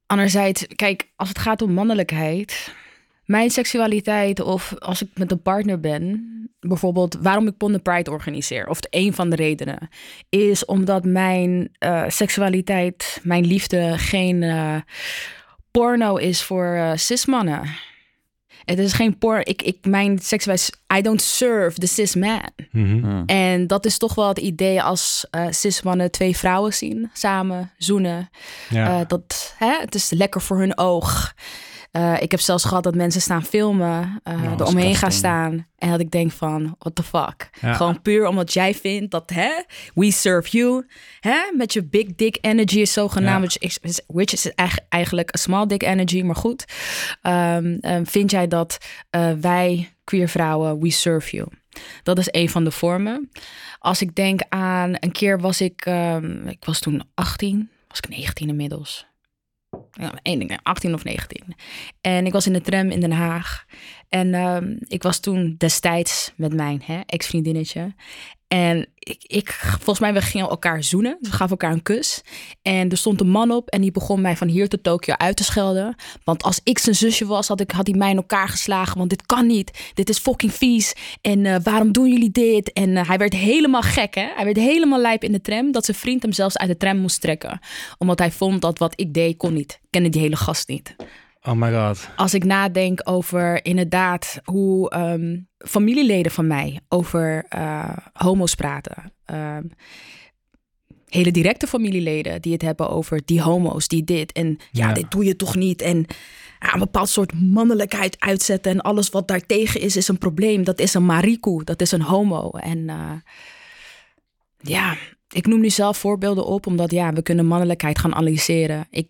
Anderzijds, kijk, als het gaat om mannelijkheid, mijn seksualiteit of als ik met een partner ben, bijvoorbeeld waarom ik Pond Pride organiseer, of een van de redenen, is omdat mijn eh, seksualiteit, mijn liefde geen porno is voor cis-mannen. Het is geen porno. Ik, ik, mijn seksualiteit, I don't serve the cis man. Mhm. Hmm. En dat is toch wel het idee als eh cis mannen twee vrouwen zien, samen zoenen. Ja. Eh, dat, hè, het is lekker voor hun oog. Eh, ik heb zelfs gehad dat mensen staan filmen, eh Oh, er omheen gaan staan. En dat ik denk van, what the fuck. Ja. Gewoon puur omdat jij vindt dat, hè, we serve you. Hè, met je big dick energy is zogenaamd. Which is, which is eigenlijk- eigenlijk een small dick energy, maar goed. Ehm, ehm, vind jij dat eh, wij, queer vrouwen, we serve you? Dat is een van de vormen. Als ik denk aan, een keer was ik, ehm, ik was toen 18, was ik 19 inmiddels. Ding, 18 of 19. En ik was in de tram in Den Haag. En ehm, ik was toen destijds met mijn ex-vriendinnetje. En ik, ik, volgens mij, we gingen elkaar zoenen. Dus we gaven elkaar een kus. En er stond een man op en die begon mij van hier tot Tokio uit te schelden. Want als ik zijn zusje was, had, ik, had hij mij in elkaar geslagen. Want dit kan niet. Dit is fucking vies. En eh, waarom doen jullie dit? En eh, hij werd helemaal gek, hè? Hij werd helemaal lijp in de tram. Dat zijn vriend hem zelfs uit de tram moest trekken. Omdat hij vond dat wat ik deed kon niet. Ik kende die hele gast niet Oh my god. als ik nadenk over inderdaad hoe ehm, familieleden van mij over eh, homo's praten. Ehm, hele directe familieleden die het hebben over die homo's, die dit. En ja, Ja. dit doe je toch niet. En ja, een bepaald soort mannelijkheid uitzetten. En alles wat daartegen is, is een probleem. Dat is een mariku, dat is een homo. En eh, ja, ik noem nu zelf voorbeelden op, omdat ja, we kunnen mannelijkheid gaan analyseren. Ik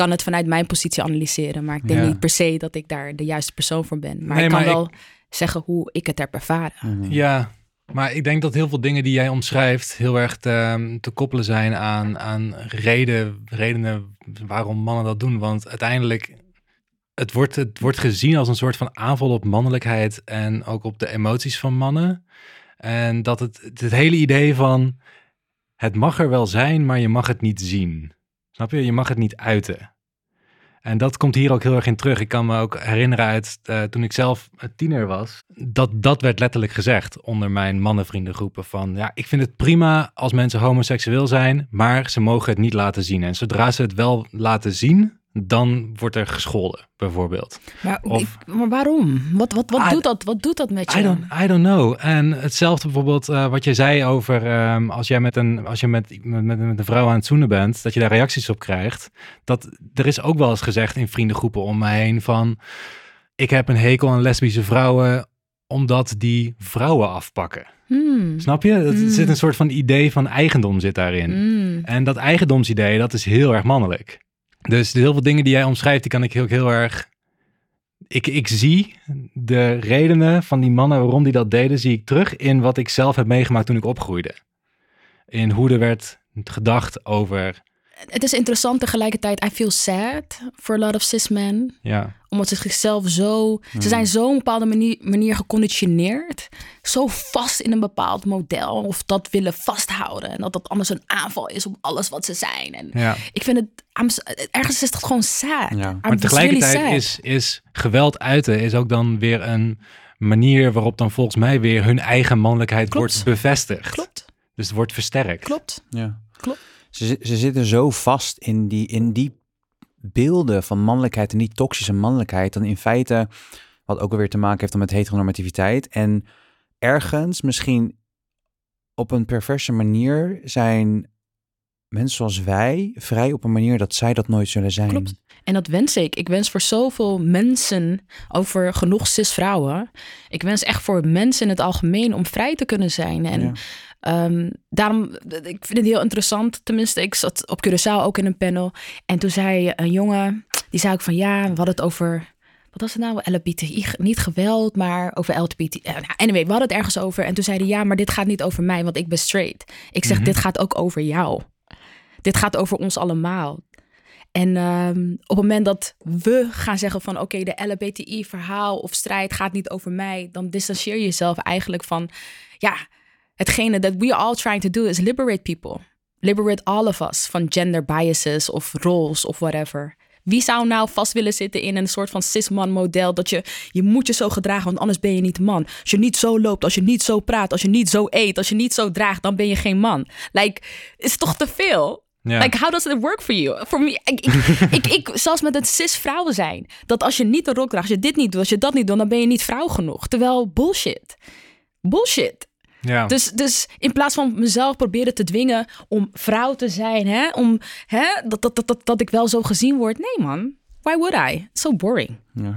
kan het vanuit mijn positie analyseren, maar ik denk Ja. niet per se dat ik daar de juiste persoon voor ben. Maar Nee, ik kan maar ik- wel zeggen hoe ik het heb ervaren. Mhm. Ja, maar ik denk dat heel veel dingen die jij omschrijft heel erg te, te koppelen zijn aan, aan reden, redenen waarom mannen dat doen. Want uiteindelijk, het wordt, het wordt gezien als een soort van aanval op mannelijkheid en ook op de emoties van mannen. En dat het, het hele idee van, het mag er wel zijn, maar je mag het niet zien. Snap je? Je mag het niet uiten. En dat komt hier ook heel erg in terug. Ik kan me ook herinneren uit eh, toen ik zelf een tiener was. Dat dat werd letterlijk gezegd onder mijn mannenvriendengroepen. Van ja, ik vind het prima als mensen homoseksueel zijn, maar ze mogen het niet laten zien. En zodra ze het wel laten zien, dan wordt er gescholden, bijvoorbeeld. Maar, Of- ik- maar waarom? Wat, wat, wat, I- doet dat, wat doet dat met je? I don't, I don't know. En hetzelfde bijvoorbeeld eh, wat je zei over ehm, als jij met een, als je met, met, met, een vrouw aan het zoenen bent, dat je daar reacties op krijgt. Dat, er is ook wel eens gezegd in vriendengroepen om mij heen van, ik heb een hekel aan lesbische vrouwen omdat die vrouwen afpakken. Hmm. Snap je? Er zit een soort van idee van eigendom zit daarin. Mm. En dat eigendomsidee, dat is heel erg mannelijk. Dus heel veel dingen die jij omschrijft, die kan ik ook heel erg... Ik, ik zie de redenen van die mannen waarom die dat deden, zie ik terug in wat ik zelf heb meegemaakt toen ik opgroeide. In hoe er werd gedacht over, Het is interessant tegelijkertijd. I feel sad for a lot of cis men. ja, Omdat ze zichzelf zo... Ze zijn zo op een bepaalde manier, manier geconditioneerd. Zo vast in een bepaald model. Of dat willen vasthouden. En dat dat anders een aanval is op alles wat ze zijn. En ja. ik vind het... Ergens is het gewoon sad. Ja. I'm Maar tegelijkertijd really is, is geweld uiten is ook dan weer een manier waarop dan volgens mij weer hun eigen mannelijkheid Klopt. wordt bevestigd. Klopt, Dus het wordt versterkt. klopt. Ja. Klopt. Ze, ze zitten zo vast in die, in die beelden van mannelijkheid en die toxische mannelijkheid. Dan in feite, wat ook alweer te maken heeft dan met heteronormativiteit. En ergens misschien op een perverse manier zijn mensen zoals wij vrij op een manier dat zij dat nooit zullen zijn. En dat wens ik. Ik wens voor zoveel mensen, over genoeg cis-vrouwen. Ik wens echt voor mensen in het algemeen om vrij te kunnen zijn. En Ja. Ehm, daarom, ik vind het heel interessant. Tenminste, ik zat op Curaçao ook in een panel. En toen zei een jongen, die zei ook van ja, we hadden het over, wat was het nou? LBTI, niet geweld, maar over LGBT. eh, nou, Anyway, we hadden het ergens over. En toen zei hij ja, maar dit gaat niet over mij, want ik ben straight. Ik zeg, dit gaat ook over jou. Dit gaat over ons allemaal. En ehm, op het moment dat we gaan zeggen van oké, de LBTI-verhaal of strijd gaat niet over mij, dan distancieer je jezelf eigenlijk van ja, hetgene that we all trying to do is liberate people. Liberate all of us van gender biases of roles of whatever. Wie zou nou vast willen zitten in een soort van cis-man model dat je, je moet je zo gedragen, want anders ben je niet man. Als je niet zo loopt, als je niet zo praat, als je niet zo eet, als je niet zo draagt, dan ben je geen man. Like, is toch te veel? Ja. Like, how does it work for you? For me, ik, ik, ik, ik, zelfs met het cis vrouwen zijn. Dat als je niet een rok draagt, als je dit niet doet, als je dat niet doet, dan ben je niet vrouw genoeg. Terwijl bullshit. Bullshit. ja. Dus, dus in plaats van mezelf proberen te dwingen om vrouw te zijn, hè, om hè, dat, dat, dat, dat, dat ik wel zo gezien word. Nee, man. Why would I? It's so boring. Ja.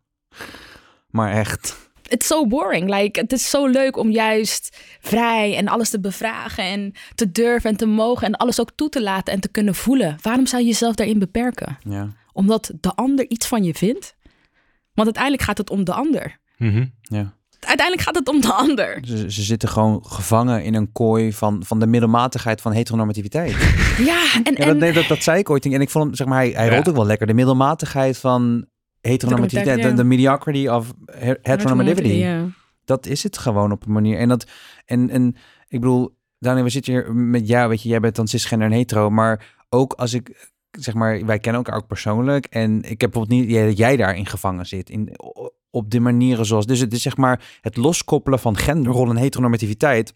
maar echt. It's so boring. Like, het is zo leuk om juist vrij en alles te bevragen en te durven en te mogen en alles ook toe te laten en te kunnen voelen. Waarom zou je jezelf daarin beperken? Ja. Omdat de ander iets van je vindt? Want uiteindelijk gaat het om de ander. Mhm. ja. Uiteindelijk gaat het om de ander. Ze, ze zitten gewoon gevangen in een kooi van, van de middelmatigheid van heteronormativiteit. Ja, en, Ja, dat, en nee, dat, dat zei ik ooit. En ik vond hem, zeg maar, hij, hij Ja. rolt ook wel lekker. De middelmatigheid van heteronormativiteit. De, mediocrity of her- heteronormativity. Dat is het gewoon op een manier. En dat, en, en ik bedoel, Daniel, we zitten hier met jou, weet je, jij bent dan cisgender en hetero. Maar ook als ik, zeg maar, wij kennen elkaar ook persoonlijk. En ik heb bijvoorbeeld niet dat jij daarin gevangen zit. In, op de manieren zoals, dus het is zeg maar het loskoppelen van genderrol en heteronormativiteit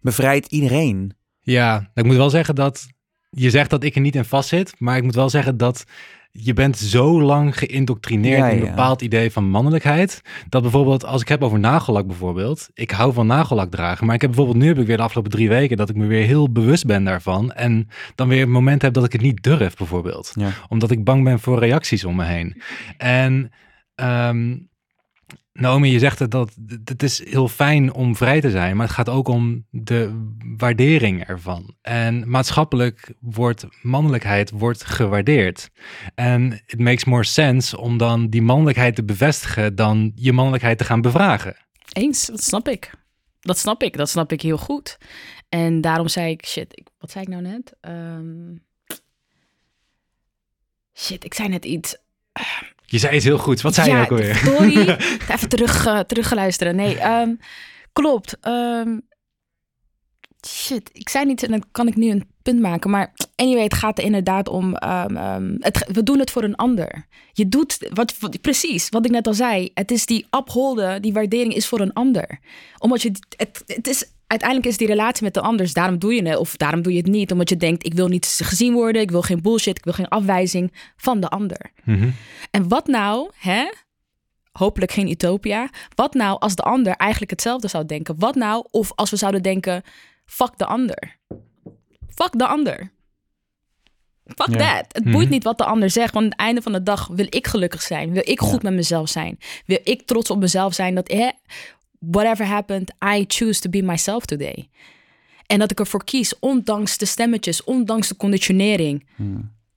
bevrijdt iedereen. Ja, ik moet wel zeggen dat je zegt dat ik er niet in vast zit, maar ik moet wel zeggen dat je bent zo lang geïndoctrineerd Ja, in een ja. bepaald idee van mannelijkheid, dat bijvoorbeeld als ik heb over nagellak bijvoorbeeld, ik hou van nagellak dragen, maar ik heb bijvoorbeeld nu heb ik weer de afgelopen drie weken dat ik me weer heel bewust ben daarvan en dan weer een moment heb dat ik het niet durf bijvoorbeeld, Ja. omdat ik bang ben voor reacties om me heen. En ehm, Naomi, je zegt dat het is heel fijn om vrij te zijn, maar het gaat ook om de waardering ervan. En maatschappelijk wordt mannelijkheid wordt gewaardeerd. En it makes more sense om dan die mannelijkheid te bevestigen dan je mannelijkheid te gaan bevragen. Eens, dat snap ik. Dat snap ik, dat snap ik heel goed. En daarom zei ik, shit, ik, wat zei ik nou net? Ehm, shit, ik zei net iets. Je zei iets heel goeds. Wat zei je ook alweer? Sorry, even terug, uh, teruggeluisteren. Nee, ehm, klopt. Ehm, shit, ik zei niet en dan kan ik nu een punt maken. Maar anyway, het gaat er inderdaad om... ehm, het, we doen het voor een ander. Je doet, wat, wat- precies, wat ik net al zei. Het is die upholden, die waardering is voor een ander. Omdat je, het, het is... Uiteindelijk is die relatie met de anders, daarom doe je het of daarom doe je het niet. Omdat je denkt, ik wil niet gezien worden, ik wil geen bullshit, ik wil geen afwijzing van de ander. Mhm. En wat nou, hè? Hopelijk geen utopia. Wat nou als de ander eigenlijk hetzelfde zou denken? Wat nou of als we zouden denken: fuck de ander. Fuck de ander. Fuck Ja. that. Het Mhm. boeit niet wat de ander zegt, want aan het einde van de dag wil ik gelukkig zijn. Wil ik goed met mezelf zijn. Wil ik trots op mezelf zijn dat, hè, whatever happened, I choose to be myself today. En dat ik ervoor kies, ondanks de stemmetjes, ondanks de conditionering.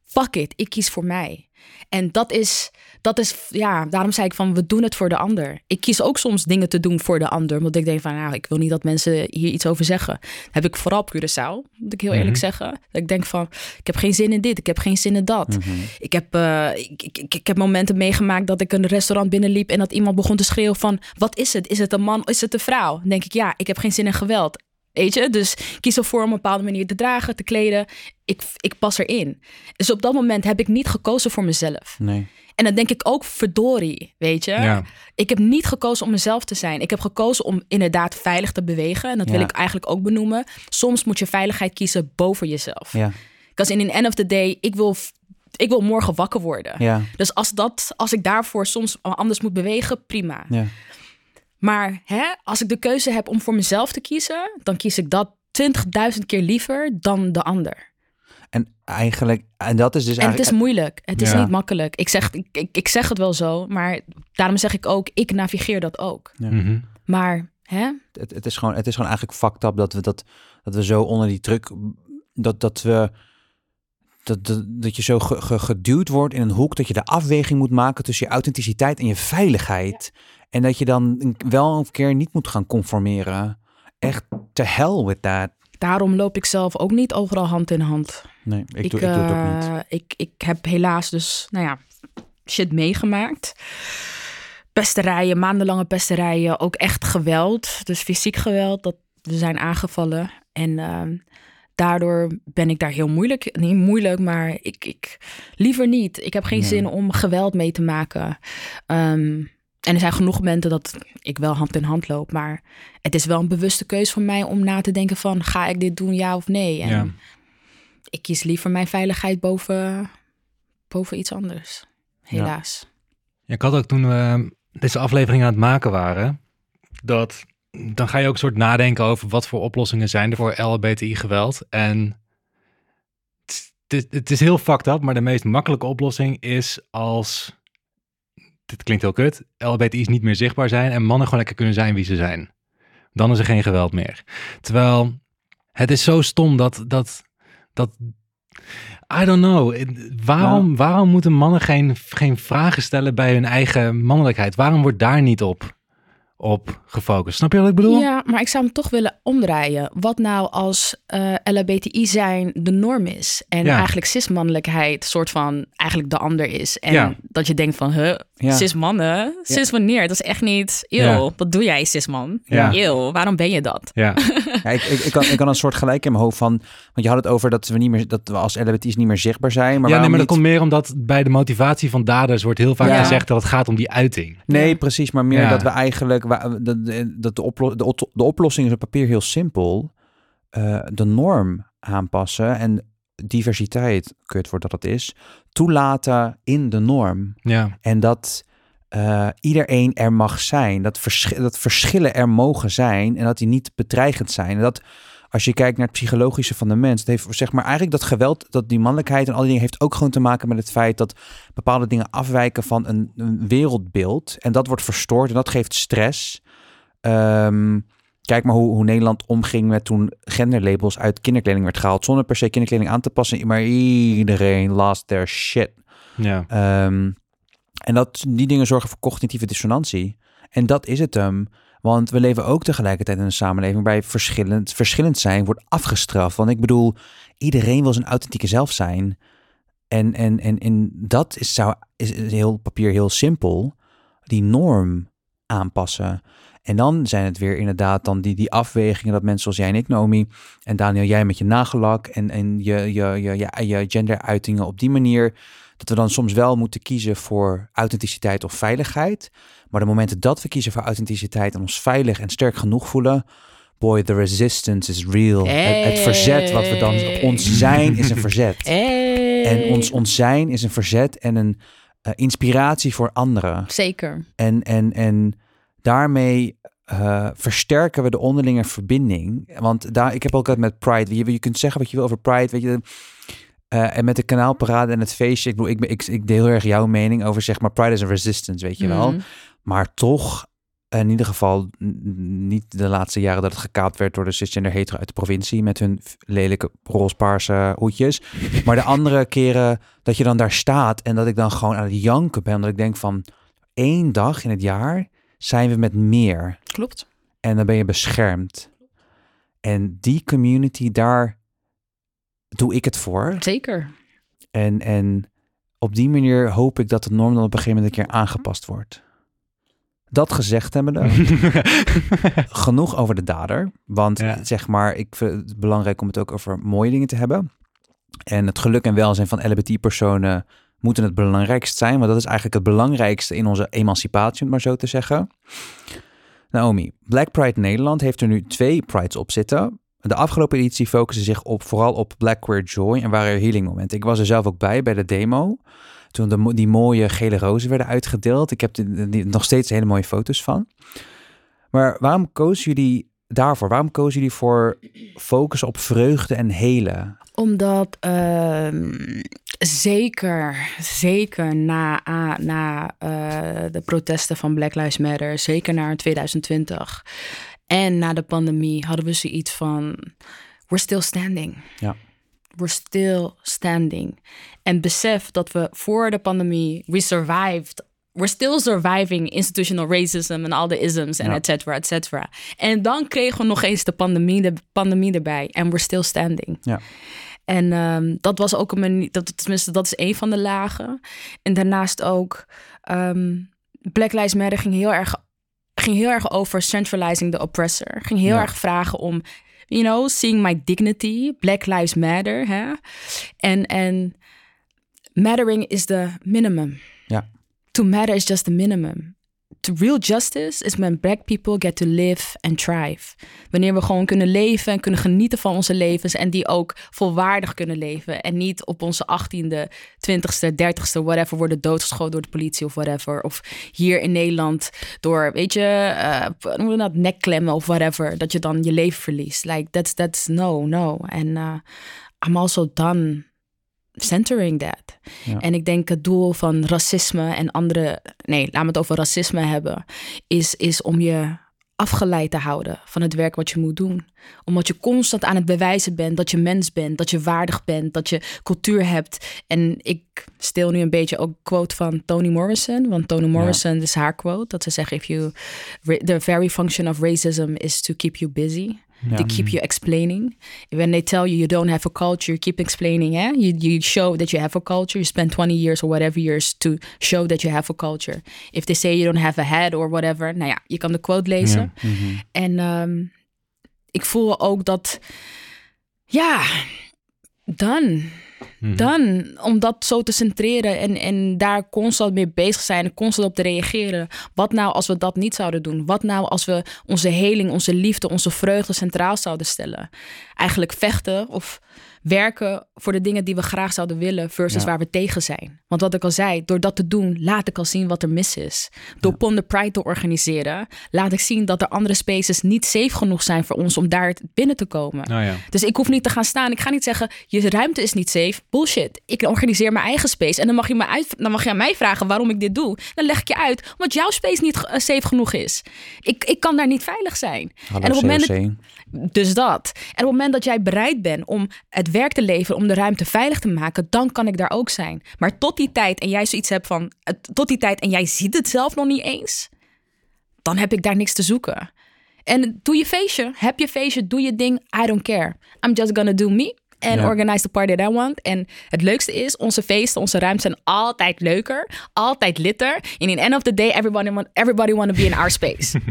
Fuck it, ik kies voor mij. En dat is, dat is, ja, daarom zei ik van, we doen het voor de ander. Ik kies ook soms dingen te doen voor de ander. Want ik denk van, nou, ik wil niet dat mensen hier iets over zeggen. Dat heb ik vooral op Curaçao, moet ik heel eerlijk zeggen. Dat ik denk van, ik heb geen zin in dit, ik heb geen zin in dat. Ik, heb, eh, ik, ik, ik, ik heb momenten meegemaakt dat ik een restaurant binnenliep... en dat iemand begon te schreeuwen van, wat is het? Is het een man, is het een vrouw? Dan denk ik, ja, ik heb geen zin in geweld. Weet je, dus kies ervoor om op een bepaalde manier te dragen, te kleden. Ik, ik pas erin. Dus op dat moment heb ik niet gekozen voor mezelf. Nee. En dan denk ik ook, verdorie, weet je. Ja. Ik heb niet gekozen om mezelf te zijn. Ik heb gekozen om inderdaad veilig te bewegen. En dat wil ik eigenlijk ook benoemen. Soms moet je veiligheid kiezen boven jezelf. Ja. Because in the end of the day, ik wil, ik wil morgen wakker worden. Ja. Dus als, dat, als ik daarvoor soms anders moet bewegen, prima. Ja. Maar hè, als ik de keuze heb om voor mezelf te kiezen, dan kies ik dat 20.000 keer liever dan de ander. En eigenlijk, en dat is dus En het eigenlijk... is moeilijk. Het is Ja. niet makkelijk. Ik zeg, ik, ik, ik zeg het wel zo, maar daarom zeg ik ook, ik navigeer dat ook. Mhm. Maar hè, het, het, is gewoon, het is gewoon eigenlijk fucked up dat we, dat, dat we zo onder die druk, dat, dat we, dat, dat, dat je zo ge- ge- geduwd wordt in een hoek, dat je de afweging moet maken tussen je authenticiteit en je veiligheid. En dat je dan wel een keer niet moet gaan conformeren. Echt, to hell with that. daarom loop ik zelf ook niet overal hand in hand. Nee, ik, doe, ik doe het ook niet. eh, Ik, ik heb helaas dus, nou ja, shit meegemaakt. Pesterijen, maandenlange pesterijen, ook echt geweld. Dus fysiek geweld, dat we zijn aangevallen. En ehm, daardoor ben ik daar heel moeilijk, niet moeilijk, maar ik, ik liever niet. Ik heb geen Nee. zin om geweld mee te maken. Ehm, en er zijn genoeg momenten dat ik wel hand in hand loop, maar het is wel een bewuste keuze voor mij om na te denken van, ga ik dit doen, ja of nee? En Ja. ik kies liever mijn veiligheid boven, boven iets anders. Helaas. Ja, ik had ook toen we deze aflevering aan het maken waren, dat dan ga je ook een soort nadenken over wat voor oplossingen zijn er voor LHBTI-geweld. En het, is heel fucked up, maar de meest makkelijke oplossing is als, dit klinkt heel kut, LHBTI's niet meer zichtbaar zijn en mannen gewoon lekker kunnen zijn wie ze zijn. Dan is er geen geweld meer. Terwijl het is zo stom dat, dat, dat I don't know. Waarom, waarom moeten mannen geen, geen vragen stellen bij hun eigen mannelijkheid? Waarom wordt daar niet op, op gefocust? Snap je wat ik bedoel? Ja, maar ik zou hem toch willen omdraaien. Wat nou als eh LHBTI zijn de norm is en Ja. eigenlijk cis-mannelijkheid soort van eigenlijk de ander is. En Ja. dat je denkt van, huh, Ja. cis-mannen? Cis wanneer? Dat is echt niet, eeuw, Ja. wat doe jij cis-man? Ja. Eeuw, waarom ben je dat? Ja, Ja, ik, ik, ik, kan, ik kan een soort gelijk in mijn hoofd van, want je had het over dat we niet meer, dat we als LHBT's niet meer zichtbaar zijn. Maar ja nee, maar dat komt meer omdat bij de motivatie van daders wordt heel vaak Ja. gezegd dat het gaat om die uiting. Nee, Ja. precies. Maar meer Ja. dat we eigenlijk... Dat de, dat de, oplo- de, ot- de oplossing is op papier heel simpel. Eh, de norm aanpassen en diversiteit, kut woord dat het is, toelaten in de norm. Ja, En dat eh, iedereen er mag zijn. Dat, dat verschillen er mogen zijn en dat die niet bedreigend zijn. En dat als je kijkt naar het psychologische van de mens, dat heeft zeg maar eigenlijk dat geweld, dat die mannelijkheid en al die dingen heeft ook gewoon te maken met het feit dat bepaalde dingen afwijken van een, een wereldbeeld. En dat wordt verstoord en dat geeft stress. Ehm, kijk maar hoe, hoe Nederland omging met toen genderlabels uit kinderkleding werd gehaald. Zonder per se kinderkleding aan te passen. Maar iedereen lost their shit. ja. Ehm, en dat, die dingen zorgen voor cognitieve dissonantie. En dat is het hem. Want we leven ook tegelijkertijd in een samenleving waarbij verschillend, verschillend zijn wordt afgestraft. Want ik bedoel, iedereen wil zijn authentieke zelf zijn. En, en, en, en dat is, zou, is heel papier heel simpel. Die norm aanpassen. En dan zijn het weer inderdaad dan die, die afwegingen dat mensen zoals jij en ik, Naomi, en Daniel, jij met je nagellak en, en je, je, je, je, je genderuitingen op die manier, dat we dan soms wel moeten kiezen voor authenticiteit of veiligheid. Maar de momenten dat we kiezen voor authenticiteit en ons veilig en sterk genoeg voelen, boy, the resistance is real. Het, het verzet wat we dan, ons zijn is een verzet. Hey. En ons, ons zijn is een verzet en een eh, inspiratie voor anderen. Zeker. En, en, en daarmee eh, versterken we de onderlinge verbinding. Want daar, ik heb ook altijd met Pride. Je, je kunt zeggen wat je wil over Pride. Weet je, eh, en met de kanaalparade en het feestje. Ik, bedoel, ik, ik, ik deel heel erg jouw mening over zeg maar Pride is a resistance, weet je wel. Mhm. Maar toch in ieder geval niet de laatste jaren dat het gekaapt werd door de cisgender hetero uit de provincie met hun lelijke roze-paarse hoedjes. Maar de andere keren dat je dan daar staat en dat ik dan gewoon aan het janken ben, omdat ik denk van één dag in het jaar zijn we met meer Klopt. en dan ben je beschermd. En die community, daar doe ik het voor. Zeker. En, en op die manier hoop ik dat de norm dan op een gegeven moment een keer aangepast wordt. Dat gezegd hebbende, genoeg over de dader. Want Ja. zeg maar, ik vind het belangrijk om het ook over mooie dingen te hebben. En het geluk en welzijn van LBT-personen moeten het belangrijkst zijn. Want dat is eigenlijk het belangrijkste in onze emancipatie, om maar zo te zeggen. Naomi, Black Pride Nederland heeft er nu twee prides op zitten. De afgelopen editie focuste zich op, vooral op Black Queer Joy en waren healing momenten. Ik was er zelf ook bij, bij de demo. Toen de, die mooie gele rozen werden uitgedeeld. Ik heb die, die- nog steeds hele mooie foto's van. Maar waarom kozen jullie daarvoor? Waarom kozen jullie voor focus op vreugde en helen? Omdat ehm, zeker, zeker na, na eh, de protesten van Black Lives Matter, zeker na 2020 en na de pandemie, hadden we zoiets van: we're still standing. Ja. We're still standing. En besef dat we voor de pandemie, we survived. We're still surviving institutional racism en al de isms en Ja. et cetera, et cetera. En dan kregen we nog eens de pandemie, de pandemie erbij. En we're still standing. Ja. En ehm, dat was ook een manier, dat, tenminste, dat is een van de lagen. En daarnaast ook, ehm, Black Lives Matter ging heel erg, ging heel erg over centralizing the oppressor. Ging heel Ja. erg vragen om, you know, seeing my dignity, Black Lives Matter. Hè? En, en mattering is the minimum. Ja. To matter is just the minimum. To real justice is when black people get to live and thrive. Wanneer we gewoon kunnen leven en kunnen genieten van onze levens en die ook volwaardig kunnen leven. En niet op onze 18e, 20ste, 30ste, whatever, worden doodgeschoten door de politie of whatever. Of hier in Nederland door, weet je, eh, hoe noem je dat, nekklemmen of whatever. Dat je dan je leven verliest. Like, that's, that's no, no. En uh, I'm also done centering that. Ja. En ik denk het doel van racisme en andere, nee, laten we het over racisme hebben, is, is om je afgeleid te houden van het werk wat je moet doen. Omdat je constant aan het bewijzen bent dat je mens bent, dat je waardig bent, dat je cultuur hebt. En ik stil nu een beetje ook quote van Toni Morrison, want Toni Morrison is haar quote, dat ze zegt, if you, the very function of racism is to keep you busy. Ja. To keep you explaining. When they tell you you don't have a culture, you keep explaining. Yeah, You, you show that you have a culture. You spend 20 years or whatever years to show that you have a culture. If they say you don't have a head or whatever. Nou ja, je kan de quote lezen. Mhm. En ehm, ik voel ook dat, ja, dan, Mhm. dan, om dat zo te centreren en, en daar constant mee bezig zijn constant op te reageren. Wat nou als we dat niet zouden doen? Wat nou als we onze heling, onze liefde, onze vreugde centraal zouden stellen? Eigenlijk vechten of werken voor de dingen die we graag zouden willen versus Ja. waar we tegen zijn. Want wat ik al zei, door dat te doen, laat ik al zien wat er mis is. Door Pond the Pride te organiseren, laat ik zien dat er andere spaces niet safe genoeg zijn voor ons om daar binnen te komen. Nou ja. Dus ik hoef niet te gaan staan. Ik ga niet zeggen, je ruimte is niet safe. Bullshit. Ik organiseer mijn eigen space. En dan mag je, me uit, dan mag je aan mij vragen waarom ik dit doe. Dan leg ik je uit, omdat jouw space niet eh, safe genoeg is. Ik, ik kan daar niet veilig zijn. Hallo en op het moment dus dat. En op het moment dat jij bereid bent om het werk te leveren, om de ruimte veilig te maken, dan kan ik daar ook zijn. Maar tot die tijd, en jij zoiets hebt van, tot die tijd, en jij ziet het zelf nog niet eens, dan heb ik daar niks te zoeken. En doe je feestje, heb je feestje, doe je ding, I don't care. I'm just gonna do me. En Ja. organize the party that I want. En het leukste is, onze feesten, onze ruimtes zijn altijd leuker, altijd litter. En in the end of the day, everybody want, everybody want to be in our space.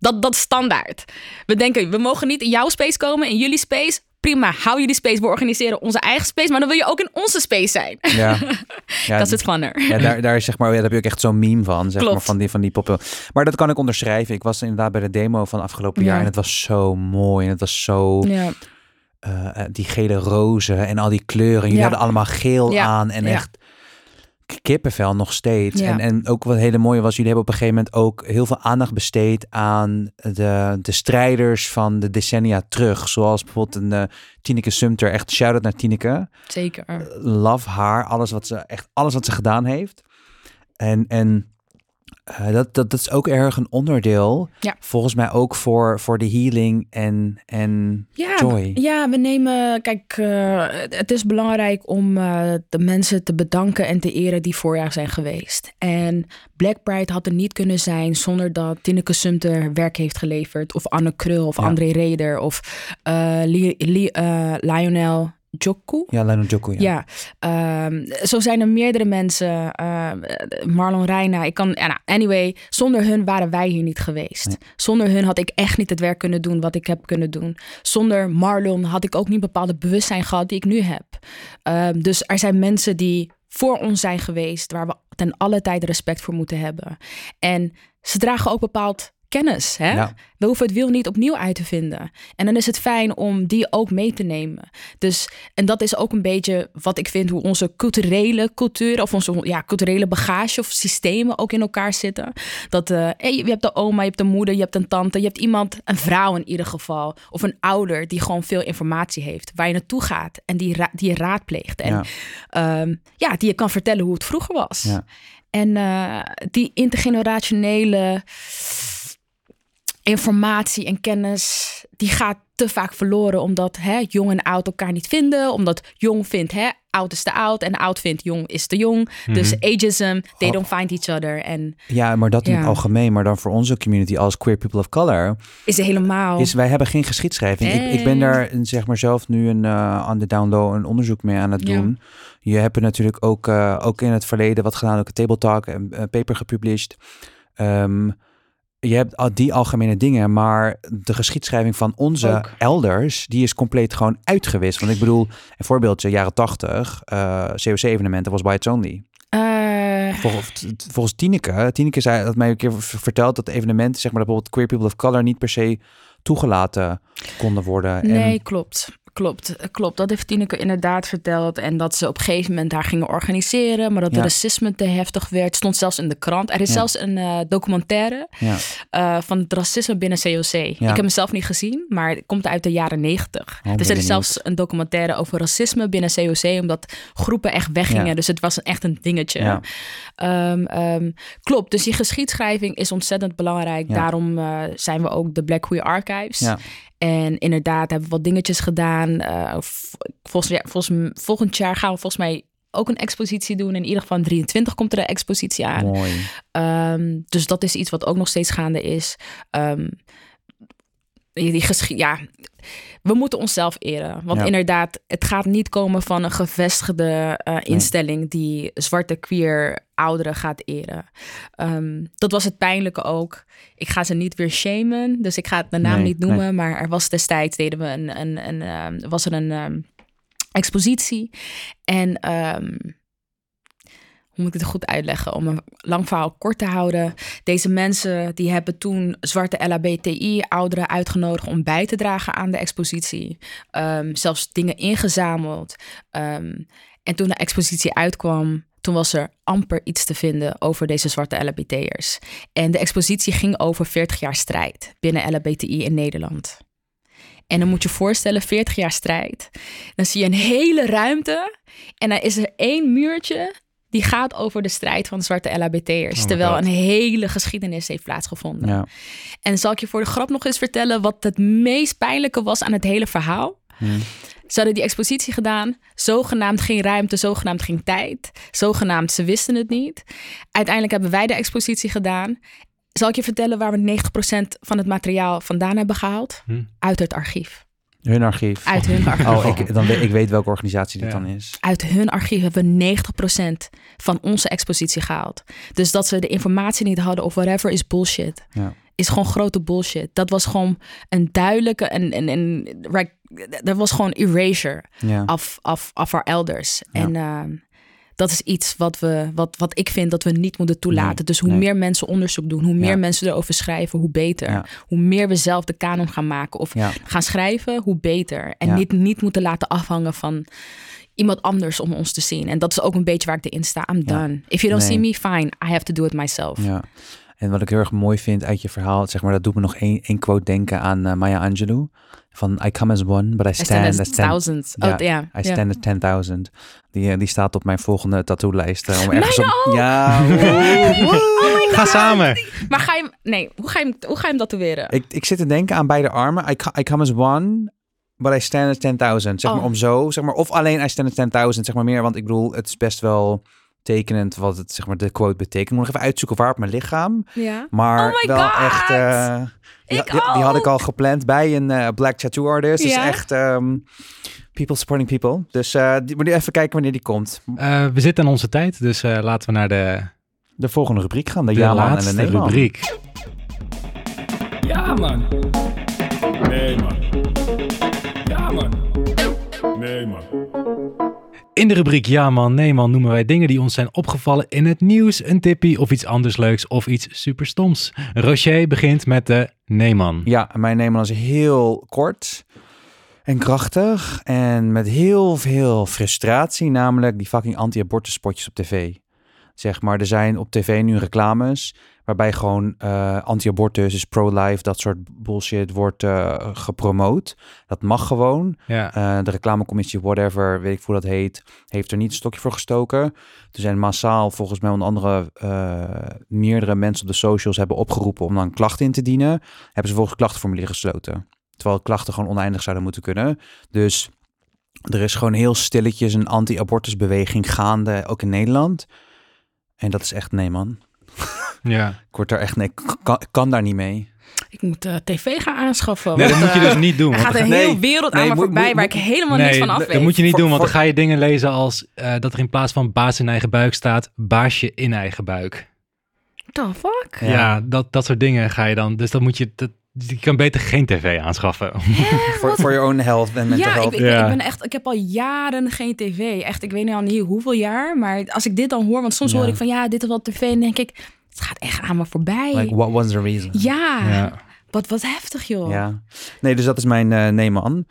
Dat, dat is standaard. We denken, we mogen niet in jouw space komen, in jullie space. Prima, hou jullie space. We organiseren onze eigen space, maar dan wil je ook in onze space zijn. Ja. ja, dat is het funner. Ja, daar, daar is zeg maar, ja, daar heb je ook echt zo'n meme van, zeg Klopt. maar, van die, van die poppen. Maar dat kan ik onderschrijven. Ik was inderdaad bij de demo van afgelopen Ja. jaar en het was zo mooi en het was zo, Ja, eh, eh, die gele rozen en al die kleuren. Jullie hadden allemaal geel aan en echt kippenvel nog steeds. Ja. En, en ook wat hele mooie was, jullie hebben op een gegeven moment ook heel veel aandacht besteed aan de, de strijders van de decennia terug. Zoals bijvoorbeeld een eh, Tineke Sumter, echt shout-out naar Tineke zeker. love haar, alles wat ze echt alles wat ze gedaan heeft. En, en Eh, dat, dat, dat is ook erg een onderdeel. Ja. Volgens mij ook voor, voor de healing en, en Ja, joy. ja, we nemen. Kijk, eh, het is belangrijk om eh, de mensen te bedanken en te eren die voorjaar zijn geweest. En Black Pride had er niet kunnen zijn zonder dat Tineke Sumter werk heeft geleverd. Of Anne Krul of Ja. André Reder of Li- Li- Lionel Joku. Ja, Lionel Joku, ja. Ja, ehm, zo zijn er meerdere mensen. ehm, Marlon Reina. Ik kan, nou, anyway, zonder hun waren wij hier niet geweest. Nee. Zonder hun had ik echt niet het werk kunnen doen wat ik heb kunnen doen. Zonder Marlon had ik ook niet bepaalde bewustzijn gehad die ik nu heb. Ehm, dus er zijn mensen die voor ons zijn geweest, waar we ten alle tijde respect voor moeten hebben. En ze dragen ook bepaald kennis. Hè? Ja. We hoeven het wiel niet opnieuw uit te vinden. En dan is het fijn om die ook mee te nemen. Dus, en dat is ook een beetje wat ik vind hoe onze culturele cultuur of onze ja, culturele bagage of systemen ook in elkaar zitten. Dat eh, hey, je hebt de oma, je hebt de moeder, je hebt een tante, je hebt iemand, een vrouw in ieder geval, of een ouder die gewoon veel informatie heeft, waar je naartoe gaat en die, ra- die je raadpleegt. En Ja. ja. ja, die je kan vertellen hoe het vroeger was. Ja. En eh, die intergenerationele informatie en kennis, die gaat te vaak verloren. Omdat hè, jong en oud elkaar niet vinden. Omdat jong vindt, hè, oud is te oud. En oud vindt, jong is te jong. Dus ageism, they Oh. don't find each other. En Ja, maar dat in het algemeen. Maar dan voor onze community als queer people of color... is er helemaal... is wij hebben geen geschiedschrijving. Ik, ik ben Eh. daar een, zeg maar zelf nu een uh, aan de download een onderzoek mee aan het Ja. doen. Je hebt er natuurlijk ook, uh, ook in het verleden wat gedaan, ook een table talk en een paper gepubliceerd. Um, je hebt al die algemene dingen, maar de geschiedschrijving van onze Ook. elders, die is compleet gewoon uitgewist. Want ik bedoel, een voorbeeldje, jaren 80, uh, COC-evenementen was whites only. Eh, Volgens, volgens Tineke, Tineke zei dat mij een keer verteld dat evenementen, zeg maar, bijvoorbeeld queer people of color niet per se toegelaten konden worden. nee, En, klopt. Klopt, klopt. Dat heeft Tineke inderdaad verteld. En dat ze op een gegeven moment daar gingen organiseren. Maar dat Ja. de racisme te heftig werd. Stond zelfs in de krant. Er is Ja. zelfs een eh, documentaire ja, eh, van het racisme binnen COC. Ik heb hem zelf niet gezien, maar het komt uit de jaren negentig. ben dus er is zelfs een documentaire over racisme binnen COC, omdat groepen echt weggingen. Dus het was echt een dingetje. Ehm, ehm, klopt, dus die geschiedschrijving is ontzettend belangrijk. Daarom eh, zijn we ook de Black Queer Archives. En inderdaad hebben we wat dingetjes gedaan. Eh, volgens, ja, volgens, volgend jaar gaan we volgens mij ook een expositie doen. In ieder geval in 23 komt er een expositie aan. mooi. Ehm, dus dat is iets wat ook nog steeds gaande is. Ehm, die ja, we moeten onszelf eren. Want Ja. inderdaad, het gaat niet komen van een gevestigde eh, instelling die zwarte queer ouderen gaat eren. Ehm, dat was het pijnlijke ook. Ik ga ze niet weer shamen, dus ik ga het de naam Nee, niet noemen. Maar er was destijds deden we een, een, een ehm, was er een ehm, expositie en hoe moet ik het goed uitleggen? Om een lang verhaal kort te houden. Deze mensen die hebben toen zwarte LHBTI-ouderen uitgenodigd om bij te dragen aan de expositie. Ehm, zelfs dingen ingezameld. Ehm, en toen de expositie uitkwam, toen was er amper iets te vinden over deze zwarte LHBT'ers. En de expositie ging over 40 jaar strijd binnen LHBTI in Nederland. En dan moet je voorstellen, 40 jaar strijd. Dan zie je een hele ruimte en dan is er één muurtje die gaat over de strijd van de zwarte LHBT'ers. Oh terwijl een hele geschiedenis heeft plaatsgevonden. Ja. En zal ik je voor de grap nog eens vertellen wat het meest pijnlijke was aan het hele verhaal? Hmm. Ze hadden die expositie gedaan. Zogenaamd geen ruimte, zogenaamd geen tijd. Zogenaamd ze wisten het niet. Uiteindelijk hebben wij de expositie gedaan. Zal ik je vertellen waar we 90% van het materiaal vandaan hebben gehaald? Hm. Uit het archief. Hun archief. Uit hun archief. Oh, ik, dan weet, ik weet welke organisatie dit Ja. dan is. Uit hun archief hebben we 90% van onze expositie gehaald. Dus dat ze de informatie niet hadden of whatever is bullshit. Ja. Is gewoon grote bullshit. Dat was gewoon een duidelijke en en en dat was gewoon erasure Ja. of of of our elders. Ja. En ehm, dat is iets wat we wat wat ik vind dat we niet moeten toelaten. Nee, dus hoe nee. meer mensen onderzoek doen, hoe meer Ja. mensen erover schrijven, hoe beter. Ja. Hoe meer we zelf de kanon gaan maken of Ja. gaan schrijven, hoe beter. En niet, niet moeten laten afhangen van iemand anders om ons te zien. En dat is ook een beetje waar ik erin sta. I'm done. If you don't Nee. see me, fine. I have to do it myself. Ja. En wat ik heel erg mooi vind uit je verhaal, zeg maar, dat doet me nog één, één quote denken aan eh, Maya Angelou. Van I come as one, but I I stand, stand as ten. Oh, ja. I stand at 10.000. Die, eh, die staat op mijn volgende tattoo-lijst. eh, om ergens op... Ja. woe, woe. Ga samen. Maar ga je hem... Nee, hoe ga je hem, hoe ga je hem tatoeëren? Ik, ik zit te denken aan beide armen. I, co- I come as one, but I stand as 10.000. Zeg maar Oh. om zo, zeg maar. Of alleen I stand as 10.000, zeg maar meer. Want ik bedoel, het is best wel tekenend wat het, zeg maar, de quote betekent. Ik moet nog even uitzoeken waar op mijn lichaam. Ja. Maar Oh my wel God! echt... eh, die, Ik die, die had ik al gepland bij een eh, black tattoo artist. Dus Ja? echt ehm, people supporting people. Dus eh die moet even kijken wanneer die komt. Eh, we zitten aan onze tijd, dus eh, laten we naar de, De volgende rubriek gaan. De, de en de nee rubriek. Ja, man. Nee, man. Ja, man. Nee, man. In de rubriek Ja man, nee man noemen wij dingen die ons zijn opgevallen in het nieuws, een tippie of iets anders leuks of iets superstoms. Rocher begint met de nee man. Ja, mijn nee man is heel kort en krachtig. En met heel veel frustratie. Namelijk die fucking anti-abortus spotjes op tv. Zeg maar, er zijn op tv nu reclames waarbij gewoon eh, anti-abortus, is pro-life, dat soort bullshit wordt eh, gepromoot. Dat mag gewoon. Ja. Eh, de reclamecommissie, whatever, weet ik hoe dat heet, heeft er niet een stokje voor gestoken. Er zijn massaal, volgens mij onder andere, meerdere mensen op de socials hebben opgeroepen om dan klachten in te dienen. Hebben ze volgens klachtenformulier gesloten. Terwijl klachten gewoon oneindig zouden moeten kunnen. Dus er is gewoon heel stilletjes een anti-abortusbeweging gaande, ook in Nederland. En dat is echt, nee man. ja. Ik word daar echt, nee, ik kan, kan daar niet mee. Ik moet eh, tv gaan aanschaffen. Nee, dat moet je eh, dus niet doen. Er gaat een Nee, hele wereld nee, aan me voorbij moet- waar ik helemaal nee, niks van dat- af dat weet. moet je niet Voor- doen, want dan ga je dingen lezen als eh, dat er in plaats van baas in eigen buik staat, baasje in eigen buik. The fuck? Ja. Ja, dat, dat soort dingen ga je dan. Dus dan moet je, dat, je kan beter geen tv aanschaffen. Voor voor your own health en mental Ja, ik, health. ik, Ja. ik ben echt, ik heb al jaren geen tv. Echt, ik weet nu al niet hoeveel jaar. Maar als ik dit dan hoor, want soms Ja. hoor ik van ja, dit is wel tv. En denk ik, het gaat echt aan me voorbij. Like, what was the reason? ja, Ja. Wat, wat heftig joh. Ja. Nee, dus dat is mijn eh nee man.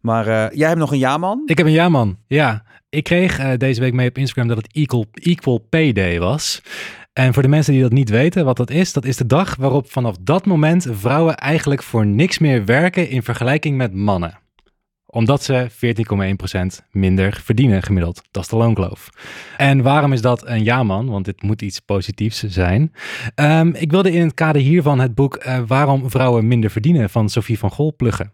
Maar eh, jij hebt nog een ja man? Ik heb een ja man. Ja, ik kreeg eh, deze week mee op Instagram dat het Equal, Equal Pay Day was. En voor de mensen die dat niet weten wat dat is, dat is de dag waarop vanaf dat moment vrouwen eigenlijk voor niks meer werken in vergelijking met mannen. Omdat ze 14,1% minder verdienen gemiddeld. Dat is de loonkloof. En waarom is dat een ja man? Want dit moet iets positiefs zijn. Ehm, ik wilde in het kader hiervan het boek eh, Waarom vrouwen minder verdienen van Sophie van Gol pluggen.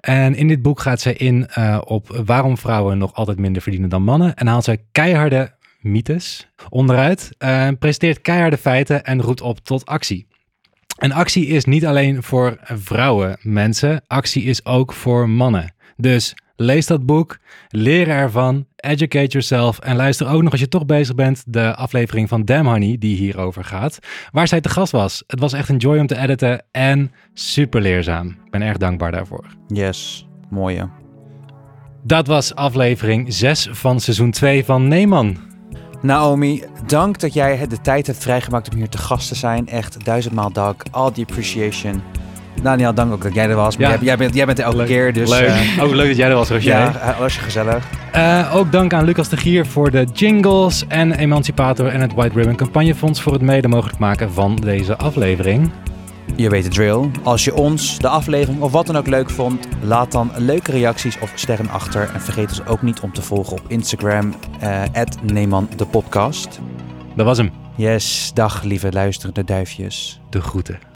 En in dit boek gaat zij in eh, op waarom vrouwen nog altijd minder verdienen dan mannen. En haalt zij keiharde mythes onderuit, eh, presenteert keiharde feiten en roept op tot actie. En actie is niet alleen voor vrouwen, mensen. Actie is ook voor mannen. Dus lees dat boek, leer ervan, educate yourself en luister ook nog als je toch bezig bent de aflevering van Damn Honey die hierover gaat, waar zij te gast was. Het was echt een joy om te editen en super leerzaam. Ik ben erg dankbaar daarvoor. Yes, mooie. Dat was aflevering 6 van seizoen 2 van Neeman. Naomi, dank dat jij de tijd hebt vrijgemaakt om hier te gast te zijn. Echt duizendmaal dank. All the appreciation. Daniel, dank ook dat jij er was. Ja. jij, jij, bent, jij bent er elke Leuk. keer, dus... leuk. eh, ook leuk dat jij er was, Roger. ja, eh, was je gezellig. Eh, ook dank aan Lucas de Gier voor de jingles en Emancipator en het White Ribbon Campagnefonds voor het mede mogelijk maken van deze aflevering. Je weet de drill. Als je ons, de aflevering of wat dan ook leuk vond, laat dan leuke reacties of sterren achter. En vergeet ons ook niet om te volgen op Instagram, eh Neeman de podcast. Dat was hem. Yes, dag lieve luisterende duifjes. De groeten.